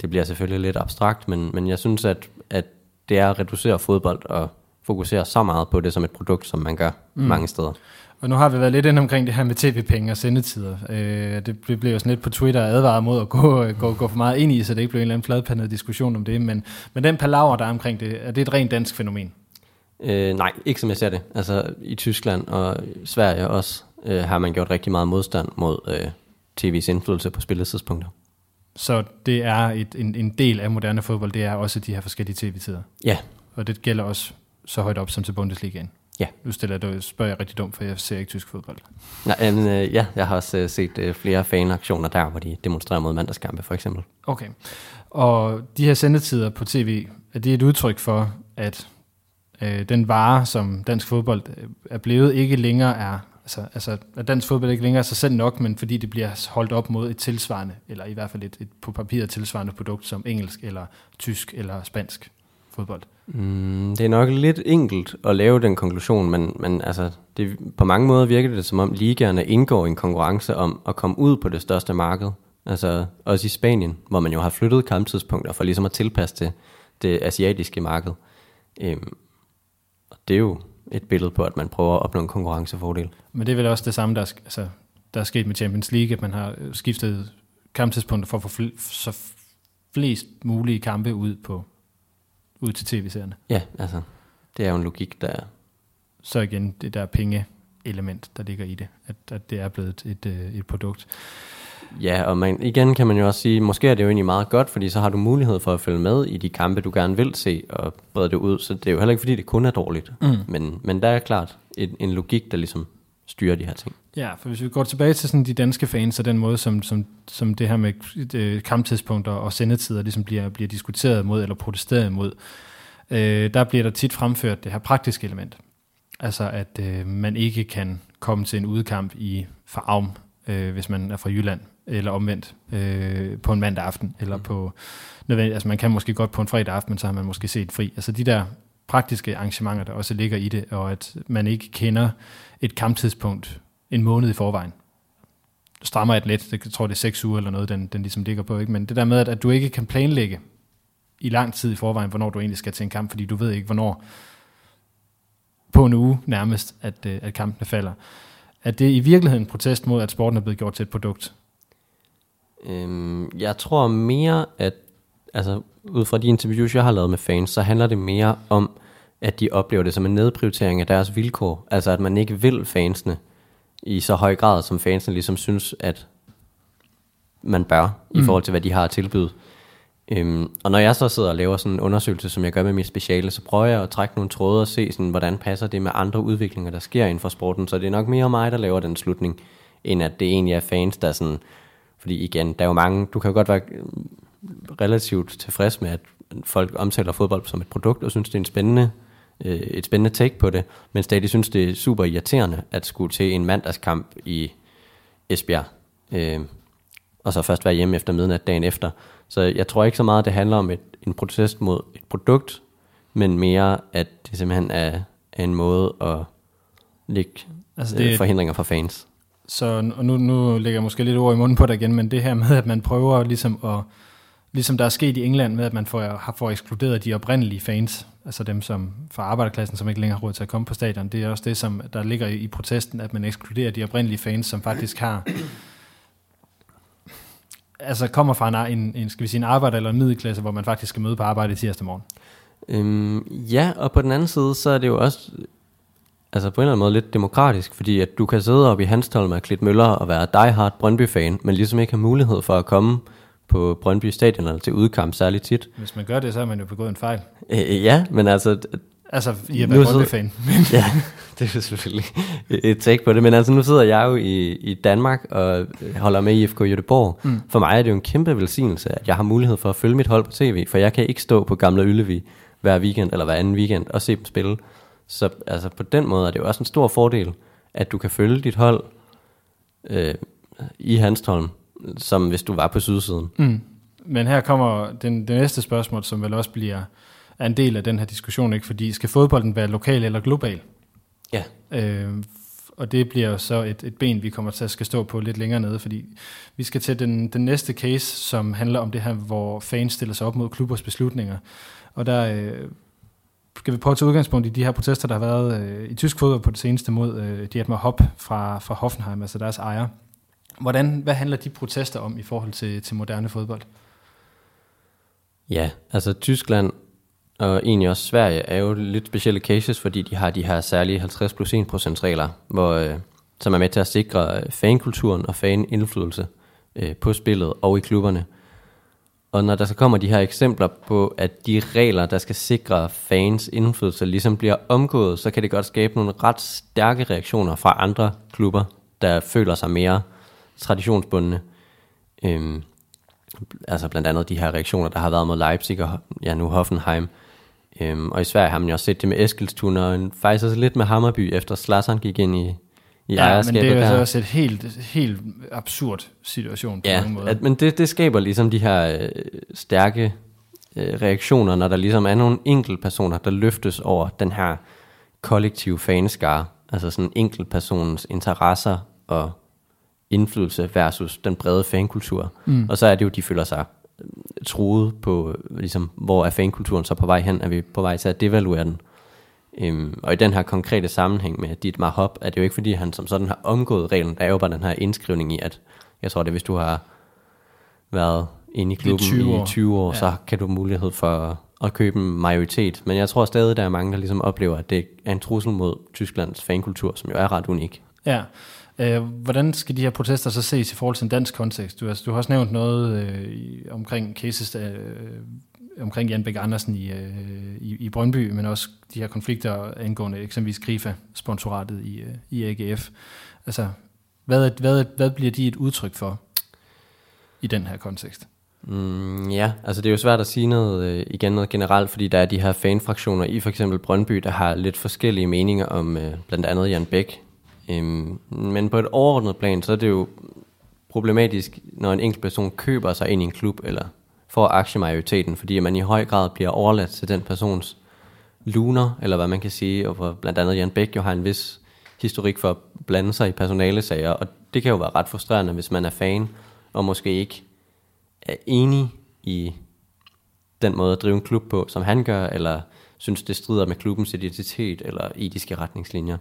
det bliver selvfølgelig lidt abstrakt, men, men jeg synes, at, at det er at reducere fodbold og fokusere så meget på det som et produkt, som man gør mm. mange steder. Og nu har vi været lidt inde omkring det her med tv-penge og sendetider. Øh, det blev jo sådan lidt på Twitter advaret mod at gå, gå, gå for meget ind i, så det ikke blev en eller anden fladpandet diskussion om det. Men, men den palaver, der er omkring det, er det et rent dansk fænomen? Øh, nej, ikke som jeg ser det. Altså i Tyskland og Sverige også øh, har man gjort rigtig meget modstand mod øh, tv's indflydelse på spilletidspunkter. Så det er et, en, en del af moderne fodbold, det er også de her forskellige tv-tider? Ja. Og det gælder også så højt op som til Bundesligaen? Ja. Nu stiller jeg, spørger jeg rigtig dumt, for jeg ser ikke tysk fodbold. Nej, men, øh, ja, jeg har også øh, set øh, flere fanaktioner der, hvor de demonstrerer mod mandagskampe, for eksempel. Okay. Og de her sendetider på tv, er det et udtryk for, at øh, den vare, som dansk fodbold øh, er blevet, ikke længere er, altså, altså at dansk fodbold ikke længere er sig selv nok, men fordi det bliver holdt op mod et tilsvarende, eller i hvert fald et, et på papiret tilsvarende produkt, som engelsk, eller tysk, eller spansk fodbold. Mm, det er nok lidt enkelt at lave den konklusion, men, men altså, det, på mange måder virker det som om ligaerne indgår i en konkurrence om at komme ud på det største marked. Altså også i Spanien, hvor man jo har flyttet kamptidspunkter for ligesom at tilpasse det, det asiatiske marked. Øhm, og det er jo et billede på, at man prøver at opnå en konkurrencefordel. Men det er vel også det samme, der, er, altså, der er sket med Champions League, at man har skiftet kamptidspunkter for at få fl- så flest mulige kampe ud på ud til tv-serierne. Ja, altså, det er jo en logik, der Så igen, det der penge element, der ligger i det, at, at det er blevet et, et, et produkt. Ja, og man, igen kan man jo også sige, måske er det jo egentlig meget godt, fordi så har du mulighed for at følge med i de kampe, du gerne vil se, og brede det ud. Så det er jo heller ikke, fordi det kun er dårligt. Mm. Men, men der er klart en, en logik, der ligesom styrer de her ting. Ja, for hvis vi går tilbage til sådan de danske fans, og den måde, som, som, som det her med øh, kamptidspunkter og sendetider ligesom bliver, bliver diskuteret mod, eller protesteret mod, øh, der bliver der tit fremført det her praktiske element. Altså, at øh, man ikke kan komme til en udkamp i Farum, øh, hvis man er fra Jylland, eller omvendt øh, på en mandag aften, eller på nødvendigt, altså man kan måske godt på en fredag aften, men så har man måske set fri. Altså de der praktiske arrangementer, der også ligger i det, og at man ikke kender et kamptidspunkt en måned i forvejen. Strammer et lidt, jeg tror det er seks uger eller noget, den, den ligesom ligger på, ikke? men det der med, at, at du ikke kan planlægge i lang tid i forvejen, hvornår du egentlig skal til en kamp, fordi du ved ikke, hvornår på en uge nærmest, at, øh, at kampene falder. Er det i virkeligheden en protest mod, at sporten er blevet gjort til et produkt? Øhm, jeg tror mere, at altså, ud fra de interviews, jeg har lavet med fans, så handler det mere om, at de oplever det som en nedprioritering af deres vilkår. Altså at man ikke vil fansene i så høj grad, som fansene ligesom synes, at man bør, mm. i forhold til, hvad de har at tilbyde. Øhm, og når jeg så sidder og laver sådan en undersøgelse, som jeg gør med mit speciale, så prøver jeg at trække nogle tråde og se, sådan, hvordan passer det med andre udviklinger, der sker inden for sporten. Så det er nok mere mig, der laver den slutning, end at det egentlig er fans, der sådan... Fordi igen, der er jo mange... Du kan jo godt være øh, relativt tilfreds med, at folk omtaler fodbold som et produkt, og synes, det er en spændende, øh, et spændende take på det, men stadig synes, det er super irriterende at skulle til en mandagskamp i Esbjerg, øh, og så først være hjemme efter midnat dagen efter. Så jeg tror ikke så meget, det handler om et, en protest mod et produkt, men mere, at det simpelthen er, er en måde at lægge altså det, øh, forhindringer for fans. Så og nu, nu lægger jeg måske lidt ord i munden på dig igen, men det her med, at man prøver ligesom at ligesom der er sket i England med, at man får, har fået ekskluderet de oprindelige fans, altså dem som fra arbejderklassen, som ikke længere har råd til at komme på stadion. Det er også det, som der ligger i, i protesten, at man ekskluderer de oprindelige fans, som faktisk har altså kommer fra en, en, skal vi sige, en arbejder- eller en middelklasse, hvor man faktisk skal møde på arbejde i tirsdag morgen. Øhm, ja, og på den anden side, så er det jo også altså på en eller anden måde lidt demokratisk, fordi at du kan sidde op i Hanstholm og Klit Møller og være diehard Brøndby-fan, men ligesom ikke have mulighed for at komme på Brøndby Stadion eller til udkamp særligt tit. Hvis man gør det, så har man jo begået en fejl. Øh, ja, men altså... Altså, I er Brøndby-fan. ja, det er selvfølgelig et take på det, men altså nu sidder jeg jo i, i Danmark og holder med i FK Göteborg. Mm. For mig er det jo en kæmpe velsignelse, at jeg har mulighed for at følge mit hold på tv, for jeg kan ikke stå på Gamle Yllevi hver weekend eller hver anden weekend og se dem spille. Så altså, på den måde er det jo også en stor fordel, at du kan følge dit hold øh, i Hanstholm som hvis du var på sydsiden. Mm. Men her kommer den, det næste spørgsmål, som vel også bliver er en del af den her diskussion, ikke? fordi skal fodbolden være lokal eller global? Ja. Øh, og det bliver jo så et, et ben, vi kommer til at skal stå på lidt længere nede, fordi vi skal til den, den næste case, som handler om det her, hvor fans stiller sig op mod klubbers beslutninger. Og der øh, skal vi prøve at tage udgangspunkt i de her protester, der har været øh, i tysk fodbold på det seneste mod øh, Dietmar Hopp fra, fra Hoffenheim, altså deres ejer. Hvordan, hvad handler de protester om i forhold til, til moderne fodbold? Ja, altså Tyskland og egentlig også Sverige er jo lidt specielle cases, fordi de har de her særlige 50 plus 1 regler, hvor, øh, som er med til at sikre øh, fankulturen og fanindflydelse øh, på spillet og i klubberne. Og når der så kommer de her eksempler på, at de regler, der skal sikre fans indflydelse, ligesom bliver omgået, så kan det godt skabe nogle ret stærke reaktioner fra andre klubber, der føler sig mere traditionsbundne. Øhm, altså blandt andet de her reaktioner, der har været mod Leipzig og ja, nu Hoffenheim. Øhm, og i Sverige har man jo også set det med Eskilstuna, og faktisk også lidt med Hammerby, efter Slatern gik ind i, i ja, ejerskabet men det er jo altså også et helt, helt absurd situation på ja, mange måder. At, men det, det skaber ligesom de her øh, stærke øh, reaktioner, når der ligesom er nogle enkelte personer, der løftes over den her kollektive fanskare, altså sådan en personens interesser og indflydelse versus den brede fankultur. Mm. Og så er det jo, de føler sig truet på, ligesom, hvor er fankulturen så på vej hen? Er vi på vej til at devaluere den? Øhm, og i den her konkrete sammenhæng med Dietmar Hopp, er det jo ikke fordi, han som sådan har omgået reglen. Der er jo bare den her indskrivning i, at jeg tror det, hvis du har været inde i klubben 20 år. i 20 år, ja. så kan du mulighed for at købe en majoritet. Men jeg tror stadig, der er mange, der ligesom oplever, at det er en trussel mod Tysklands fankultur, som jo er ret unik. Ja. Øh, hvordan skal de her protester så ses i forhold til en dansk kontekst? Du, altså, du har også nævnt noget øh, omkring cases øh, omkring Jan Bæk Andersen i, øh, i, i Brøndby, men også de her konflikter angående eksempelvis Grifa-sponsoratet i, øh, i AGF. Altså, hvad, hvad, hvad bliver de et udtryk for i den her kontekst? Mm, ja, altså det er jo svært at sige noget øh, igen noget generelt, fordi der er de her fanfraktioner i for eksempel Brøndby, der har lidt forskellige meninger om øh, blandt andet Jan Bæk. Øhm, men på et overordnet plan, så er det jo problematisk, når en enkelt person køber sig ind i en klub, eller får aktiemajoriteten, fordi man i høj grad bliver overladt til den persons luner, eller hvad man kan sige, og hvor blandt andet Jan Bæk jo har en vis historik for at blande sig i personalesager, og det kan jo være ret frustrerende, hvis man er fan, og måske ikke er enig i den måde at drive en klub på, som han gør, eller synes, det strider med klubbens identitet eller etiske retningslinjer.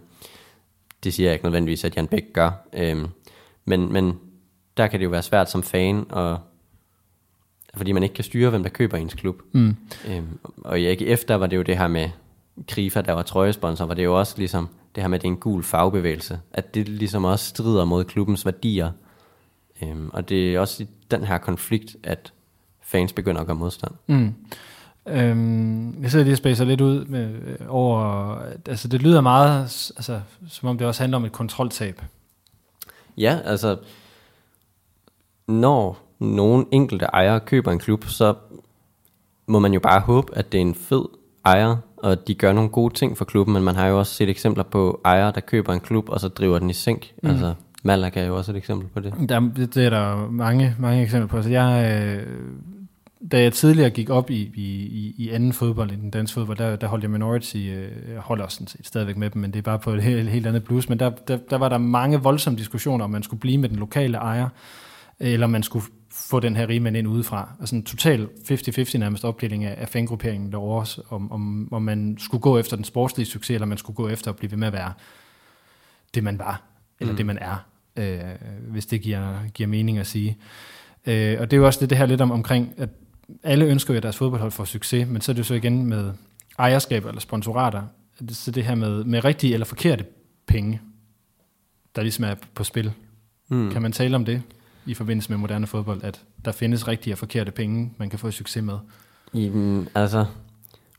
Det siger jeg ikke nødvendigvis, at Jan Bæk gør. Øhm, men, men der kan det jo være svært som fan, og, fordi man ikke kan styre, hvem der køber ens klub. Mm. Øhm, og i AGF, der var det jo det her med Krifa, der var trøjesponsor, var det jo også ligesom det her med, at det er en gul fagbevægelse. At det ligesom også strider mod klubbens værdier. Øhm, og det er også i den her konflikt, at fans begynder at gøre modstand. Mm. Øhm, jeg sidder lige og spacer lidt ud med, øh, over, altså det lyder meget, altså, som om det også handler om et kontroltab. Ja, altså, når nogen enkelte ejere køber en klub, så må man jo bare håbe, at det er en fed ejer, og de gør nogle gode ting for klubben, men man har jo også set eksempler på ejere, der køber en klub, og så driver den i sænk. Mm. Altså, Malaga er jo også et eksempel på det. Der, det er der mange, mange eksempler på. Så jeg, øh, da jeg tidligere gik op i, i, i anden fodbold, i den danske fodbold, der, der holdt jeg minority, øh, jeg holder sådan set stadigvæk med dem, men det er bare på et helt, helt andet plus, men der, der, der var der mange voldsomme diskussioner, om man skulle blive med den lokale ejer, eller man skulle få den her rigmand ind udefra. Altså en total 50-50 nærmest opdeling af, af fangrupperingen derovre, om, om, om man skulle gå efter den sportslige succes, eller man skulle gå efter at blive ved med at være det, man var, eller mm. det, man er, øh, hvis det giver, giver mening at sige. Øh, og det er jo også det, det her lidt om, omkring, at alle ønsker jo, at deres fodboldhold får succes, men så er det jo så igen med ejerskab eller sponsorater, så det her med, med rigtige eller forkerte penge, der ligesom er på spil. Mm. Kan man tale om det? i forbindelse med moderne fodbold, at der findes rigtige og forkerte penge, man kan få succes med? Jamen, altså,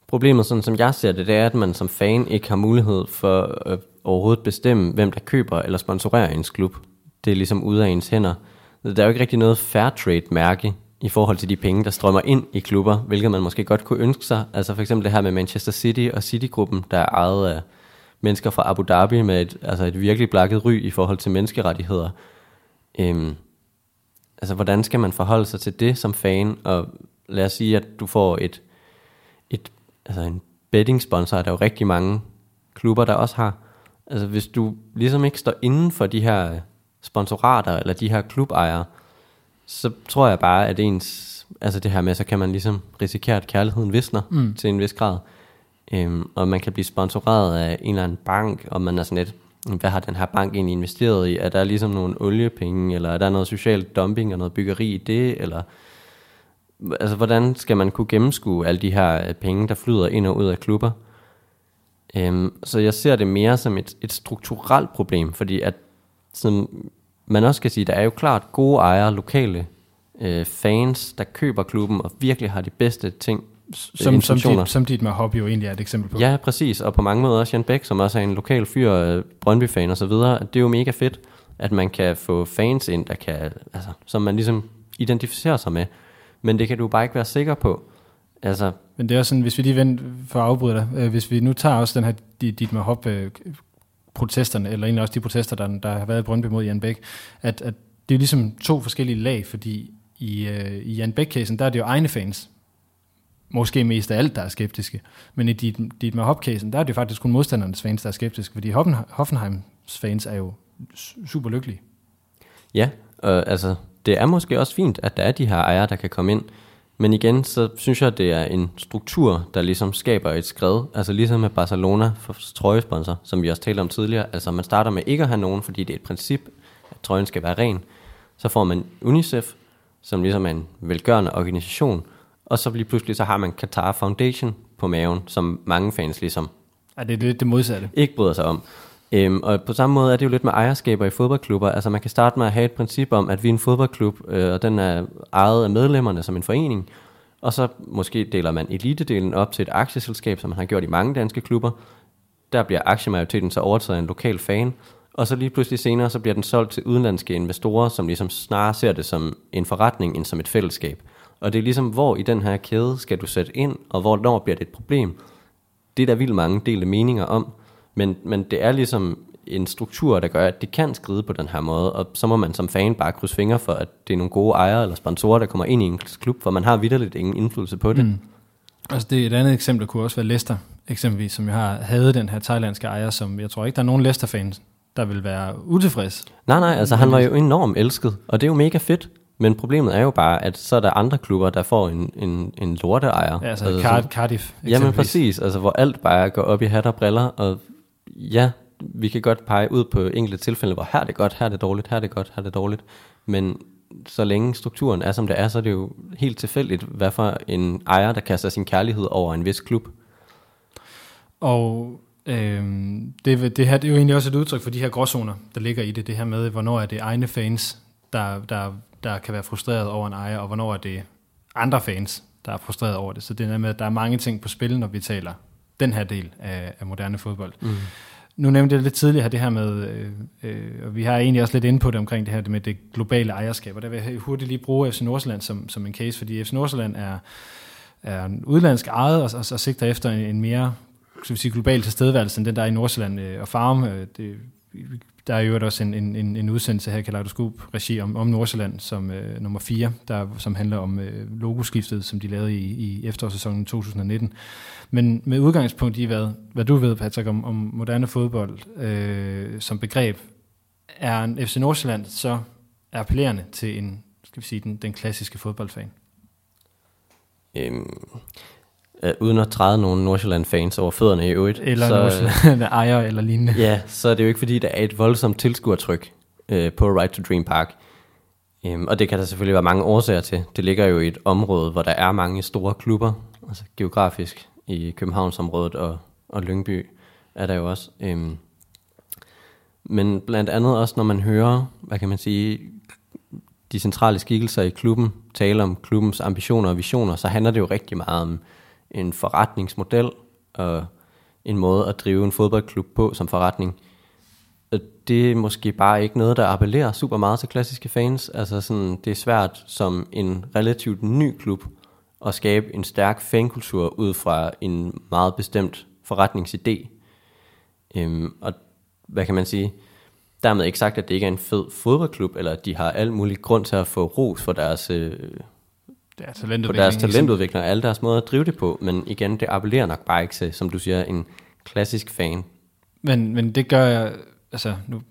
problemet, sådan som jeg ser det, det er, at man som fan ikke har mulighed for at overhovedet bestemme, hvem der køber eller sponsorerer ens klub. Det er ligesom ude af ens hænder. Der er jo ikke rigtig noget fair trade mærke i forhold til de penge, der strømmer ind i klubber, hvilket man måske godt kunne ønske sig. Altså for eksempel det her med Manchester City og City-gruppen, der er ejet af mennesker fra Abu Dhabi med et, altså et virkelig blakket ry i forhold til menneskerettigheder. Øhm, altså hvordan skal man forholde sig til det som fan, og lad os sige, at du får et, et altså en betting sponsor, der er jo rigtig mange klubber, der også har. Altså hvis du ligesom ikke står inden for de her sponsorater, eller de her klubejere, så tror jeg bare, at ens, altså det her med, så kan man ligesom risikere, at kærligheden visner mm. til en vis grad. Øhm, og man kan blive sponsoreret af en eller anden bank, og man er sådan lidt, hvad har den her bank egentlig investeret i? Er der ligesom nogle oliepenge, eller er der noget social dumping og noget byggeri i det? Eller, altså, hvordan skal man kunne gennemskue alle de her øh, penge, der flyder ind og ud af klubber? Øhm, så jeg ser det mere som et, et strukturelt problem, fordi at, som man også kan sige, der er jo klart gode ejere, lokale øh, fans, der køber klubben og virkelig har de bedste ting som, som, dit, som dit med hobby jo egentlig er et eksempel på. Ja, præcis. Og på mange måder også Jan Bæk, som også er en lokal fyr, øh, Brøndby-fan og så videre. Det er jo mega fedt, at man kan få fans ind, der kan, altså, som man ligesom identificerer sig med. Men det kan du bare ikke være sikker på. Altså, Men det er også sådan, hvis vi lige venter for at afbryde dig, øh, hvis vi nu tager også den her dit med hop øh, protesterne, eller egentlig også de protester, der, der har været i Brøndby mod Jan Bæk, at, at det er ligesom to forskellige lag, fordi i, øh, i Jan Bæk-casen, der er det jo egne fans, måske mest af alt, der er skeptiske. Men i dit, dit med Hop-casen, der er det faktisk kun modstandernes fans, der er skeptiske, fordi Hoffenheims fans er jo super lykkelige. Ja, øh, altså det er måske også fint, at der er de her ejere, der kan komme ind. Men igen, så synes jeg, at det er en struktur, der ligesom skaber et skred. Altså ligesom med Barcelona for trøjesponsor, som vi også talte om tidligere. Altså man starter med ikke at have nogen, fordi det er et princip, at trøjen skal være ren. Så får man UNICEF, som ligesom er en velgørende organisation. Og så lige pludselig så har man Qatar Foundation på maven, som mange fans ligesom Ja, det er lidt det modsatte. ikke bryder sig om. Øhm, og på samme måde er det jo lidt med ejerskaber i fodboldklubber. Altså man kan starte med at have et princip om, at vi er en fodboldklub, øh, og den er ejet af medlemmerne som en forening. Og så måske deler man elitedelen op til et aktieselskab, som man har gjort i mange danske klubber. Der bliver aktiemajoriteten så overtaget af en lokal fan. Og så lige pludselig senere, så bliver den solgt til udenlandske investorer, som ligesom snarere ser det som en forretning, end som et fællesskab. Og det er ligesom, hvor i den her kæde skal du sætte ind, og hvor når bliver det et problem. Det er der vildt mange delte meninger om, men, men det er ligesom en struktur, der gør, at det kan skride på den her måde, og så må man som fan bare krydse fingre for, at det er nogle gode ejere eller sponsorer, der kommer ind i en klub, for man har vidderligt ingen indflydelse på det. Mm. Altså det, et andet eksempel kunne også være Leicester, eksempelvis, som jeg har havde den her thailandske ejer, som jeg tror ikke, der er nogen Leicester-fans, der vil være utilfreds. Nej, nej, altså han var jo enormt elsket, og det er jo mega fedt. Men problemet er jo bare, at så er der andre klubber, der får en, en, en lorteejer. Ja, altså, altså Card- Cardiff, Jamen præcis, altså hvor alt bare går op i hat og briller, og ja, vi kan godt pege ud på enkelte tilfælde, hvor her er det godt, her er det dårligt, her er det godt, her er det dårligt, men så længe strukturen er som det er, så er det jo helt tilfældigt, hvad for en ejer, der kaster sin kærlighed over en vis klub. Og øh, det, det her det er jo egentlig også et udtryk for de her gråzoner, der ligger i det. Det her med, hvornår er det egne fans, der, der, der kan være frustreret over en ejer, og hvornår er det andre fans, der er frustreret over det. Så det er med, at der er mange ting på spil, når vi taler den her del af, af moderne fodbold. Mm. Nu nævnte jeg lidt tidligere det her med, øh, øh, og vi har egentlig også lidt det omkring det her med det globale ejerskab, og der vil jeg hurtigt lige bruge FC Nordsjælland som, som en case, fordi FC Nordsjælland er, er en udlandsk ejet og, og, og sigter efter en, en mere skal vi sige, global tilstedeværelse end den, der er i Nordsjælland øh, og Farm. Øh, det, der er jo også en, en, en, udsendelse her i Kaleidoskop-regi om, om Nordsjælland som øh, nummer 4, der, som handler om øh, logoskiftet, som de lavede i, i efterårssæsonen 2019. Men med udgangspunkt i, hvad, hvad du ved, Patrick, om, om moderne fodbold øh, som begreb, er en FC Nordsjælland så appellerende til en, skal vi sige, den, den klassiske fodboldfan? Øhm, øh, uden at træde nogle Nordsjælland-fans over fødderne i øvrigt. Eller så, Nordsjælland ejer eller lignende. Ja, så er det jo ikke fordi, der er et voldsomt tilskuertryk øh, på Right to Dream Park. Øhm, og det kan der selvfølgelig være mange årsager til. Det ligger jo i et område, hvor der er mange store klubber, altså geografisk i Københavnsområdet og, og Lyngby er der jo også. Øhm, men blandt andet også, når man hører, hvad kan man sige, de centrale skikkelser i klubben tale om klubbens ambitioner og visioner, så handler det jo rigtig meget om en forretningsmodel og en måde at drive en fodboldklub på som forretning. Og det er måske bare ikke noget, der appellerer super meget til klassiske fans. Altså sådan, det er svært som en relativt ny klub at skabe en stærk fankultur ud fra en meget bestemt forretningsidé. Øhm, og hvad kan man sige? Dermed ikke sagt, at det ikke er en fed fodboldklub, eller at de har alt muligt grund til at få ros for deres, øh, det er på deres talentudvikling og alle deres måder at drive det på. Men igen, det appellerer nok bare ikke til, som du siger, en klassisk fan. Men, men det gør jeg, altså nu,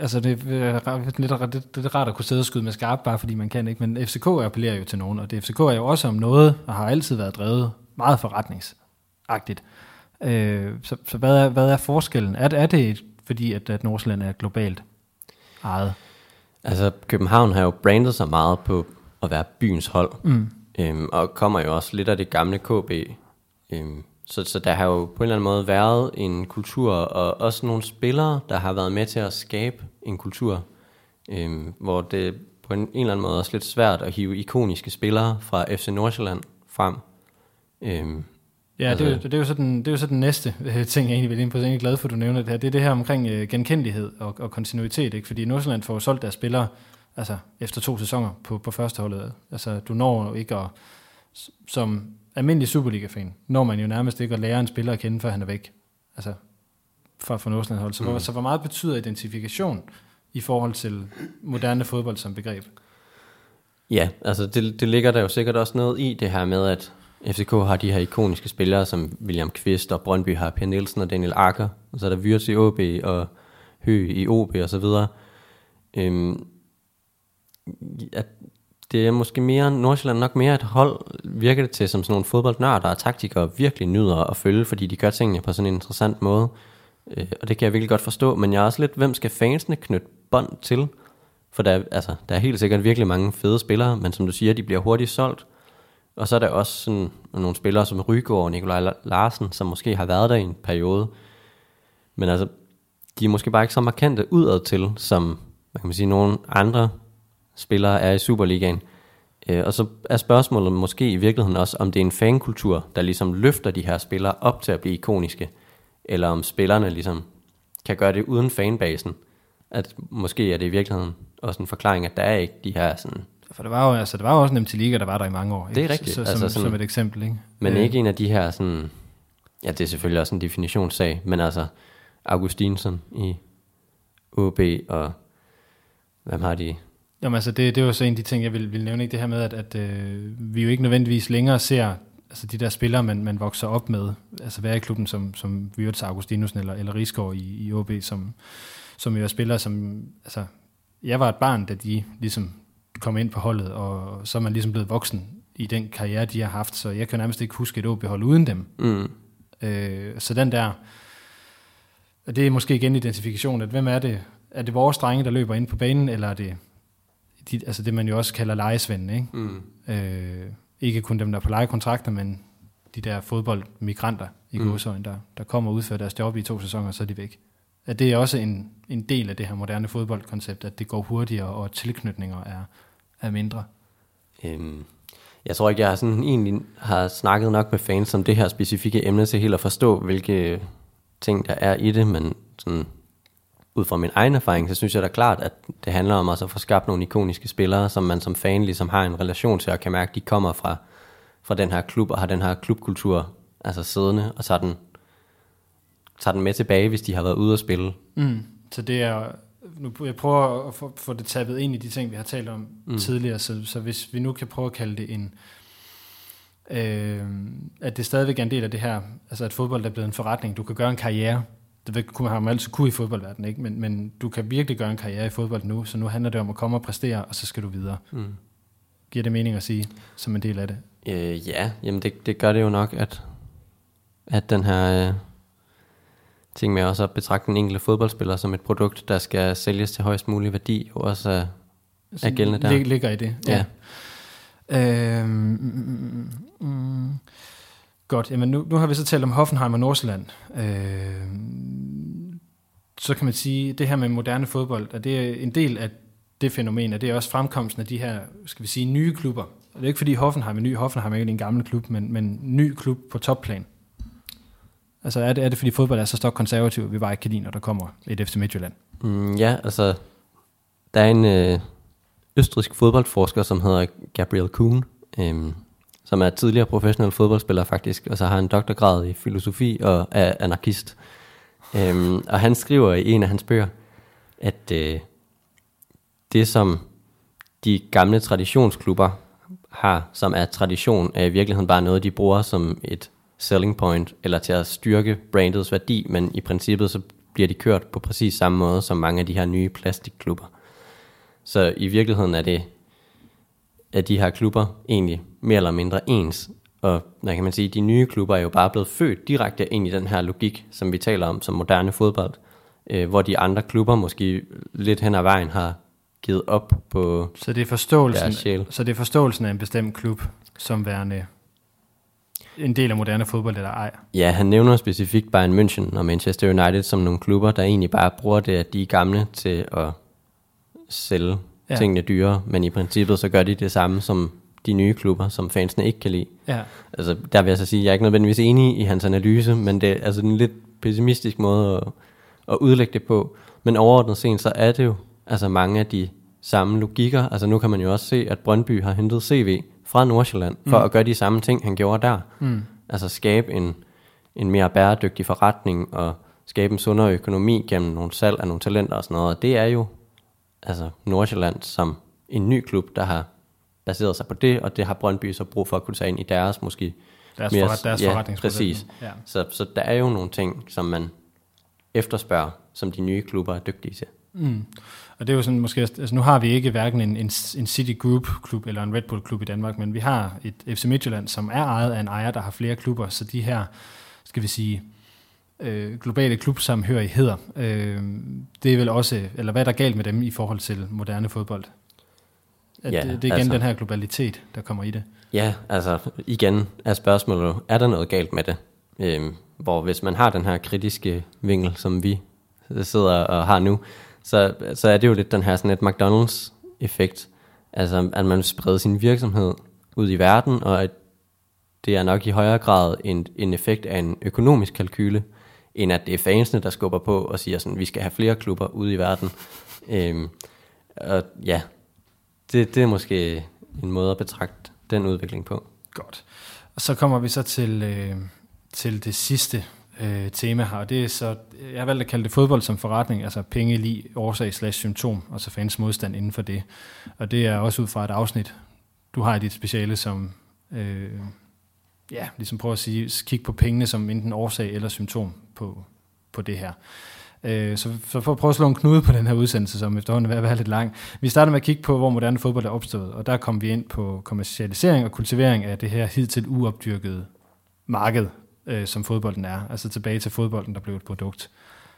altså det er ra- lidt, det, det er rart at kunne sidde og skyde med skarp, bare fordi man kan ikke, men FCK appellerer jo til nogen, og det FCK er jo også om noget, og har altid været drevet meget forretningsagtigt. Øh, så så hvad, er, hvad er forskellen? Er, er det et, fordi, at, at Nordsjælland er globalt ejet? Altså, København har jo brandet sig meget på at være byens hold, mm. øhm, og kommer jo også lidt af det gamle KB. Øhm, så, så der har jo på en eller anden måde været en kultur, og også nogle spillere, der har været med til at skabe en kultur, øhm, hvor det på en, en eller anden måde også lidt svært at hive ikoniske spillere fra FC Nordsjælland frem. Øhm, Ja, altså, det, er, jo- det, er jo så den, det er jo så den næste øh, ting, jeg egentlig vil ind på. Så jeg er glad for, at du nævner det her. Det er det her omkring øh, genkendelighed og, og kontinuitet. Ikke? Fordi Nordsjælland får jo solgt deres spillere altså, efter to sæsoner på, på første holdet. Altså, du når jo ikke at, som almindelig Superliga-fan, når man jo nærmest ikke at lære en spiller at kende, før han er væk. Altså, fra, fra Nordsjælland hold. Så, mm. hvor, så hvor meget betyder identifikation i forhold til moderne fodbold som begreb? Ja, altså det, det ligger der jo sikkert også noget i det her med, at FCK har de her ikoniske spillere, som William Kvist og Brøndby har Per Nielsen og Daniel Akker, og så er der Wirtz i OB og Hø i OB og så videre. Øhm, at det er måske mere, Nordsjælland nok mere et hold, virker det til, som sådan nogle fodboldnørder og taktikere virkelig nyder at følge, fordi de gør tingene på sådan en interessant måde. Øh, og det kan jeg virkelig godt forstå, men jeg er også lidt, hvem skal fansene knytte bånd til? For der, altså, der er helt sikkert virkelig mange fede spillere, men som du siger, de bliver hurtigt solgt. Og så er der også sådan nogle spillere som Rygaard og Nikolaj Larsen, som måske har været der i en periode. Men altså, de er måske bare ikke så markante udad til, som man kan sige, nogle andre spillere er i Superligaen. Øh, og så er spørgsmålet måske i virkeligheden også, om det er en fankultur, der ligesom løfter de her spillere op til at blive ikoniske, eller om spillerne ligesom kan gøre det uden fanbasen. At måske er det i virkeligheden også en forklaring, at der er ikke de her sådan, For det var jo, altså, det var jo også en MT Liga, der var der i mange år. Det er ikke? rigtigt. Så, Altså som, sådan- som et eksempel, ikke? men Øh, ikke en af de her sådan, ja det er selvfølgelig også en definitionssag, men altså Augustinsson i OB og hvem har de? Jamen altså, det, det var så en af de ting, jeg ville, ville nævne, ikke? det her med, at, at øh, vi jo ikke nødvendigvis længere ser altså de der spillere, man, man vokser op med, altså være i klubben som, som Wirtz Augustinusen eller, eller Rigsgaard i, i OB, som, som jo er spillere, som, altså, jeg var et barn, da de ligesom kom ind på holdet, og så er man ligesom blevet voksen i den karriere, de har haft, så jeg kan nærmest ikke huske et OB-hold uden dem. Mm, Øh, så den der, og det er måske igen identifikation, at hvem er det? Er det vores drenge, der løber ind på banen, eller er det de, altså det, man jo også kalder lejesvende, ikke? mm, Øh, ikke kun dem, der er på lejekontrakter, men de der fodboldmigranter i Mm. godsøjen, der, der kommer og udfører deres job i to sæsoner, så er de væk. At det er også en, en del af det her moderne fodboldkoncept, at det går hurtigere, og tilknytninger er, er mindre. Øhm, jeg tror ikke, jeg sådan egentlig har snakket nok med fans om det her specifikke emne til helt at forstå, hvilke ting der er i det, men sådan, ud fra min egen erfaring, så synes jeg da klart, at det handler om også at få skabt nogle ikoniske spillere, som man som fan ligesom har en relation til, og kan mærke, at de kommer fra, fra den her klub, og har den her klubkultur altså siddende, og tager den, tager den med tilbage, hvis de har været ude at spille. Mm. Så det er, nu jeg prøver at få, få det tabet ind i de ting, vi har talt om mm. tidligere, så, så hvis vi nu kan prøve at kalde det en, øh, at det stadigvæk er en del af det her, altså at fodbold er blevet en forretning, du kan gøre en karriere, det kunne man altid kunne i fodboldverdenen, ikke? Men, men du kan virkelig gøre en karriere i fodbold nu, så nu handler det om at komme og præstere, og så skal du videre. Mm. Giver det mening at sige, som en del af det? Øh, ja, jamen det, det gør det jo nok, at, at den her øh, ting med også at betragte den enkelte fodboldspiller som et produkt, der skal sælges til højst mulig værdi, jo også er, er gældende der. Lig, ligger i det. Ja. Øhm, mm, mm, mm. Godt, jamen nu, nu har vi så talt om Hoffenheim og Nordsjælland. Øh, så kan man sige, det her med moderne fodbold, at det er en del af det fænomen, at det er også fremkomsten af de her, skal vi sige, nye klubber. Og det er ikke fordi Hoffenheim er ny, Hoffenheim er ikke en gammel klub, men, men ny klub på topplan. Altså er det, er det fordi fodbold er så stok konservativ, at vi bare ikke kan lide, når der kommer et FC Midtjylland? Mm, ja, altså, der er en øh, østrisk fodboldforsker, som hedder Gabriel Kuhn, øhm, som er tidligere professionel fodboldspiller faktisk, og så har en doktorgrad i filosofi og er anarkist. Øhm, og han skriver i en af hans bøger, at øh, det som de gamle traditionsklubber har, som er tradition, er i virkeligheden bare noget, de bruger som et selling point, eller til at styrke brandets værdi, men i princippet så bliver de kørt på præcis samme måde som mange af de her nye plastikklubber. Så i virkeligheden er det, at de her klubber egentlig mere eller mindre ens, og hvad kan man sige, de nye klubber er jo bare blevet født direkte ind i den her logik, som vi taler om som moderne fodbold, øh, hvor de andre klubber måske lidt hen ad vejen har givet op på Så det er forståelsen, så det er forståelsen af en bestemt klub, som værende en del af moderne fodbold eller ej. Ja, han nævner specifikt Bayern München og Manchester United som nogle klubber, der egentlig bare bruger det, at de er gamle til at sælge Ja. tingene dyre, men i princippet så gør de det samme som de nye klubber, som fansene ikke kan lide. Ja. Altså, der vil jeg så sige, at jeg er ikke nødvendigvis enig i hans analyse, men det er altså en lidt pessimistisk måde at, at udlægge det på. Men overordnet set, så er det jo altså mange af de samme logikker. Altså nu kan man jo også se, at Brøndby har hentet CV fra Nordsjælland, for Mm. at gøre de samme ting, han gjorde der. Mm. Altså skabe en, en mere bæredygtig forretning, og skabe en sundere økonomi gennem nogle salg af nogle talenter og sådan noget. Og det er jo altså Nordsjælland som en ny klub, der har baseret sig på det, og det har Brøndby så brug for at kunne tage ind i deres måske Deres, mere- forret, deres ja, præcis. Ja. Så, så der er jo nogle ting, som man efterspørger, som de nye klubber er dygtige til. Mm. Og det er jo sådan måske, altså nu har vi ikke hverken en, en, en City Group klub eller en Red Bull klub i Danmark, men vi har et FC Midtjylland, som er ejet af en ejer, der har flere klubber, så de her, skal vi sige, øh, globale klubsamhørigheder, øh, det er vel også, eller hvad er der galt med dem i forhold til moderne fodbold? At Ja, det, det er igen altså- den her globalitet, der kommer i det. Ja, altså igen er spørgsmålet, er der noget galt med det? Øhm, hvor hvis man har den her kritiske vinkel, som vi sidder og har nu, så, så er det jo lidt den her sådan et McDonald's-effekt. Altså at man vil sprede sin virksomhed ud i verden, og at det er nok i højere grad en, en effekt af en økonomisk kalkyle, end at det er fansene, der skubber på og siger sådan, vi skal have flere klubber ude i verden. Øhm, og ja, det, det er måske en måde at betragte den udvikling på. Godt. Og så kommer vi så til, øh, til det sidste øh, tema her, og det er så, jeg har valgt at kalde det fodbold som forretning, altså penge, lige årsag slash symptom, og så fans modstand inden for det. Og det er også ud fra et afsnit, du har i dit speciale, som øh, ja, ligesom prøver at sige, kig på pengene som enten årsag eller symptom på, på det her. Øh, Så, så for at prøve at slå en knude på den her udsendelse, som efterhånden er ved at være lidt lang. Vi starter med at kigge på, hvor moderne fodbold er opstået, og der kom vi ind på kommercialisering og kultivering af det her hidtil uopdyrkede marked, øh, som fodbolden er. Altså tilbage til fodbolden, der blev et produkt.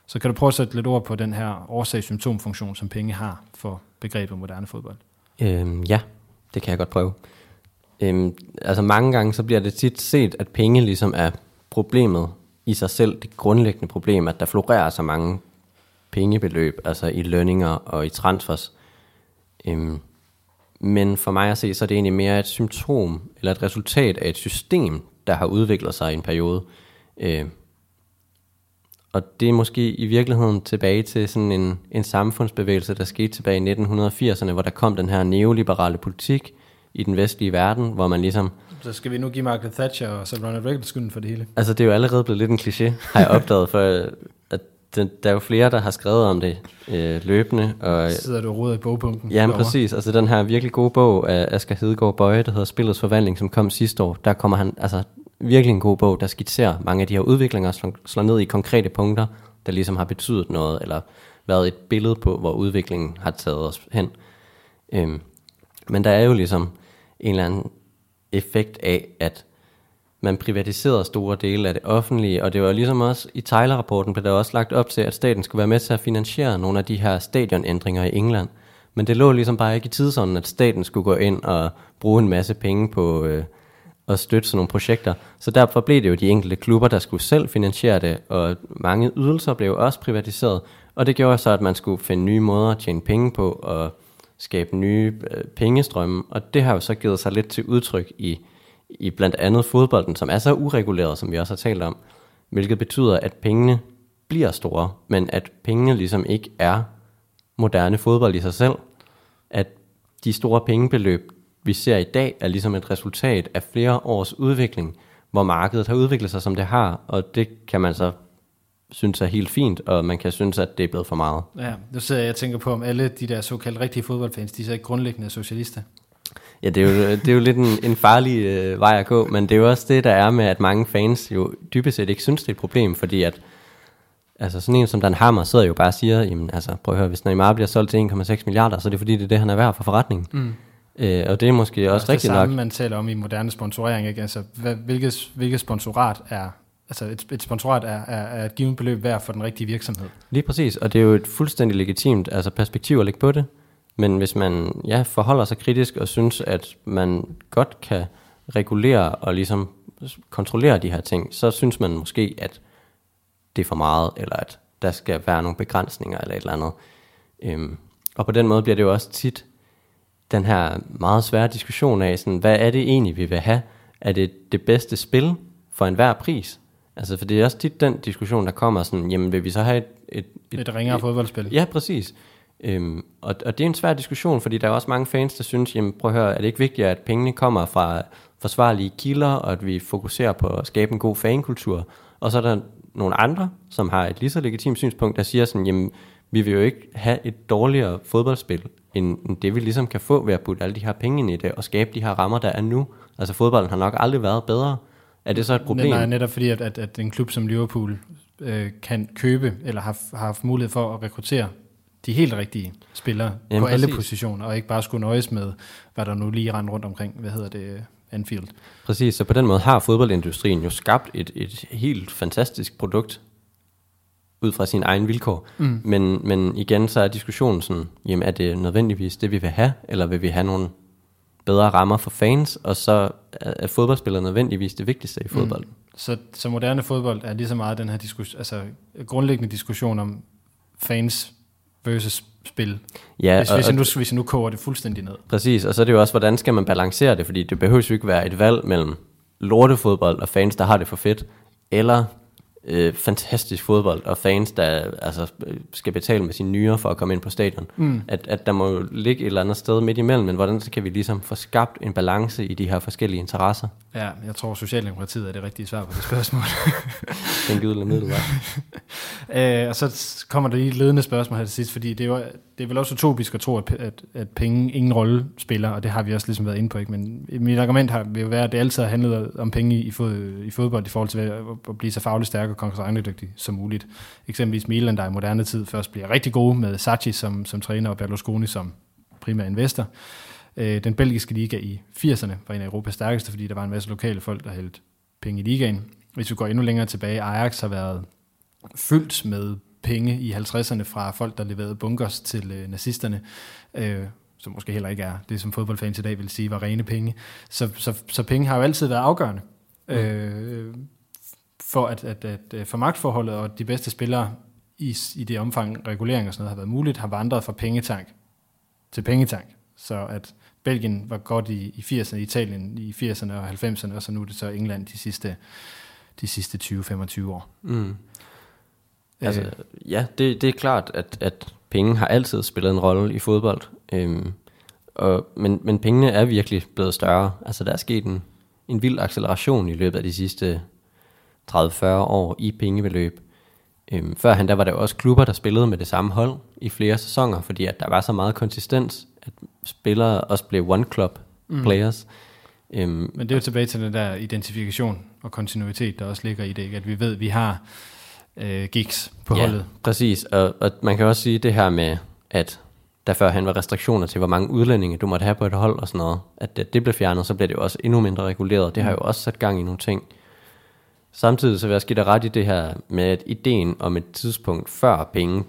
Så kan du prøve at sætte lidt ord på den her årsag-symptomfunktion, som penge har for begrebet moderne fodbold? Øhm, ja, det kan jeg godt prøve. Øhm, altså mange gange så bliver det tit set, at penge ligesom er problemet i sig selv, det grundlæggende problem, at der florerer så mange pengebeløb, altså i lønninger og i transfers. Øhm, men for mig at se, så er det egentlig mere et symptom, eller et resultat af et system, der har udviklet sig i en periode. Øh, og det er måske i virkeligheden tilbage til sådan en, en samfundsbevægelse, der skete tilbage i 1980'erne, hvor der kom den her neoliberale politik i den vestlige verden, hvor man ligesom Så skal vi nu give Margaret Thatcher og så Ronald Reagan skylden for det hele. Altså, det er jo allerede blevet lidt en kliché, har jeg opdaget, for at det, der er jo flere, der har skrevet om det øh, løbende. Og, Så sidder du og roder i bogpunkten. ja, præcis. Altså, den her virkelig gode bog af Asger Hedegaard Bøje, der hedder Spillets Forvandling, som kom sidste år, der kommer han, altså virkelig en god bog, der skitserer mange af de her udviklinger, slår, slår ned i konkrete punkter, der ligesom har betydet noget, eller været et billede på, hvor udviklingen har taget os hen. Øhm, men der er jo ligesom en eller anden effekt af, at man privatiserede store dele af det offentlige, og det var ligesom også i Tyler-rapporten blev der også lagt op til, at staten skulle være med til at finansiere nogle af de her stadionændringer i England. Men det lå ligesom bare ikke i tidsånden, at staten skulle gå ind og bruge en masse penge på øh, at støtte sådan nogle projekter. Så derfor blev det jo de enkelte klubber, der skulle selv finansiere det, og mange ydelser blev også privatiseret, og det gjorde så, at man skulle finde nye måder at tjene penge på, og skabe nye øh, pengestrømme, og det har jo så givet sig lidt til udtryk i, i blandt andet fodbolden, som er så ureguleret, som vi også har talt om, hvilket betyder, at pengene bliver store, men at pengene ligesom ikke er moderne fodbold i sig selv. At de store pengebeløb, vi ser i dag, er ligesom et resultat af flere års udvikling, hvor markedet har udviklet sig, som det har, og det kan man så synes er helt fint, og man kan synes, at det er blevet for meget. Ja, nu sidder jeg og tænker på, om alle de der såkaldte rigtige fodboldfans, de er så ikke grundlæggende socialister. Ja, det er jo, det er jo lidt en, en farlig øh, vej at gå, men det er jo også det, der er med, at mange fans jo dybest set ikke synes, det er et problem, fordi at altså sådan en som Dan Hammer sidder jo bare og siger, jamen altså prøv at høre, hvis Neymar bliver solgt til 1,6 milliarder, så er det fordi, det er det, han er værd for forretningen. Mm. Øh, og det er måske også det rigtigt nok. samme, man taler om i moderne sponsorering. Ikke? Altså, hvad, hvilket, hvilket sponsorat er, altså et, et sponsorat er, er, er et givet beløb værd for den rigtige virksomhed. Lige præcis, og det er jo et fuldstændig legitimt altså perspektiv at lægge på det. Men hvis man ja, forholder sig kritisk og synes, at man godt kan regulere og ligesom kontrollere de her ting, så synes man måske, at det er for meget, eller at der skal være nogle begrænsninger eller et eller andet. Øhm, og på den måde bliver det jo også tit den her meget svære diskussion af, sådan, hvad er det egentlig, vi vil have? Er det det bedste spil for enhver pris? Altså, for det er også tit den diskussion, der kommer sådan, jamen vil vi så have et... Et, Et, et ringere fodboldspil. Ja, præcis. Øhm, og, og det er en svær diskussion, fordi der er også mange fans, der synes, jamen prøv at høre, er det ikke vigtigt, at pengene kommer fra forsvarlige kilder, og at vi fokuserer på at skabe en god fankultur. Og så er der nogle andre, som har et lige så legitimt synspunkt, der siger sådan, jamen vi vil jo ikke have et dårligere fodboldspil, end, end det vi ligesom kan få ved at putte alle de her penge ind i det, og skabe de her rammer, der er nu. Altså fodbolden har nok aldrig været bedre. Er det så et problem? Nej, netop fordi, at, at, at en klub som Liverpool øh, kan købe, eller har, har haft mulighed for at rekruttere de helt rigtige spillere Jamen, på alle præcis. positioner, og ikke bare skulle nøjes med, hvad der nu lige render rundt omkring, hvad hedder det, Anfield. Præcis, så på den måde har fodboldindustrien jo skabt et, et helt fantastisk produkt ud fra sine egne vilkår. Mm. Men, men igen, så er diskussionen sådan, jamen er det nødvendigvis det, vi vil have, eller vil vi have nogle bedre rammer for fans, og så er, er fodboldspillere nødvendigvis det vigtigste i fodbold. Mm. Så, så moderne fodbold er lige så meget den her diskussion, altså grundlæggende diskussion om fans versus spil. Ja, hvis, og, hvis, jeg nu, hvis jeg nu koger det fuldstændig ned. præcis, og så er det jo også, hvordan skal man balancere det, fordi det behøver jo ikke være et valg mellem lortefodbold og fans, der har det for fedt, eller øh, fantastisk fodbold og fans, der altså, skal betale med sine nyere for at komme ind på stadion. Mm. At, at der må ligge et eller andet sted midt imellem, men hvordan så kan vi ligesom få skabt en balance i de her forskellige interesser? Ja, jeg tror, Socialdemokratiet er det rigtige svar på det spørgsmål. Den gyldne middelvej. Øh, og så kommer der lige et ledende spørgsmål her til sidst, fordi det er, jo, det er vel også utopisk at tro, at, at, at penge ingen rolle spiller, og det har vi også ligesom været inde på. Ikke? Men mit argument har, vil jo være, at det altid har handlet om penge i, fod, i fodbold i forhold til at, at blive så fagligt stærk og konkurrencedygtig som muligt. Eksempelvis Milan, der i moderne tid først bliver rigtig gode med Sachi som, som træner og Berlusconi som primær investor. Øh, den belgiske liga i 80'erne var en af Europas stærkeste, fordi der var en masse lokale folk, der hældte penge i ligaen. Hvis vi går endnu længere tilbage, Ajax har været fyldt med penge i 50'erne fra folk, der leverede bunkers til øh, nazisterne, øh, som måske heller ikke er det, som fodboldfans i dag vil sige, var rene penge. Så, så, så penge har jo altid været afgørende mm. øh, for, at, at, at, for magtforholdet, og de bedste spillere i, i det omfang, regulering og sådan noget har været muligt, har vandret fra pengetank til pengetank. Så at Belgien var godt i, i 80'erne, Italien i 80'erne og 90'erne, og så nu er det så England de sidste, de sidste 20-25 år. Mm. Altså, ja, det, det er klart, at, at penge har altid spillet en rolle i fodbold. Øhm, og, men, men pengene er virkelig blevet større. Altså, der er sket en, en vild acceleration i løbet af de sidste 30-40 år i pengebeløb. Øhm, førhen der var der også klubber, der spillede med det samme hold i flere sæsoner, fordi at der var så meget konsistens, at spillere også blev one-club players. Øhm, Men det er jo tilbage til den der identifikation og kontinuitet, der også ligger i det, ikke? at vi ved, at vi har øh, gigs på ja, holdet. præcis. Og, og man kan også sige det her med, at der førhen var restriktioner til, hvor mange udlændinge du måtte have på et hold og sådan noget, at det, det blev fjernet, så blev det jo også endnu mindre reguleret. Det har jo også sat gang i nogle ting. Samtidig så vil jeg skidt ret i det her med, at ideen om et tidspunkt før penge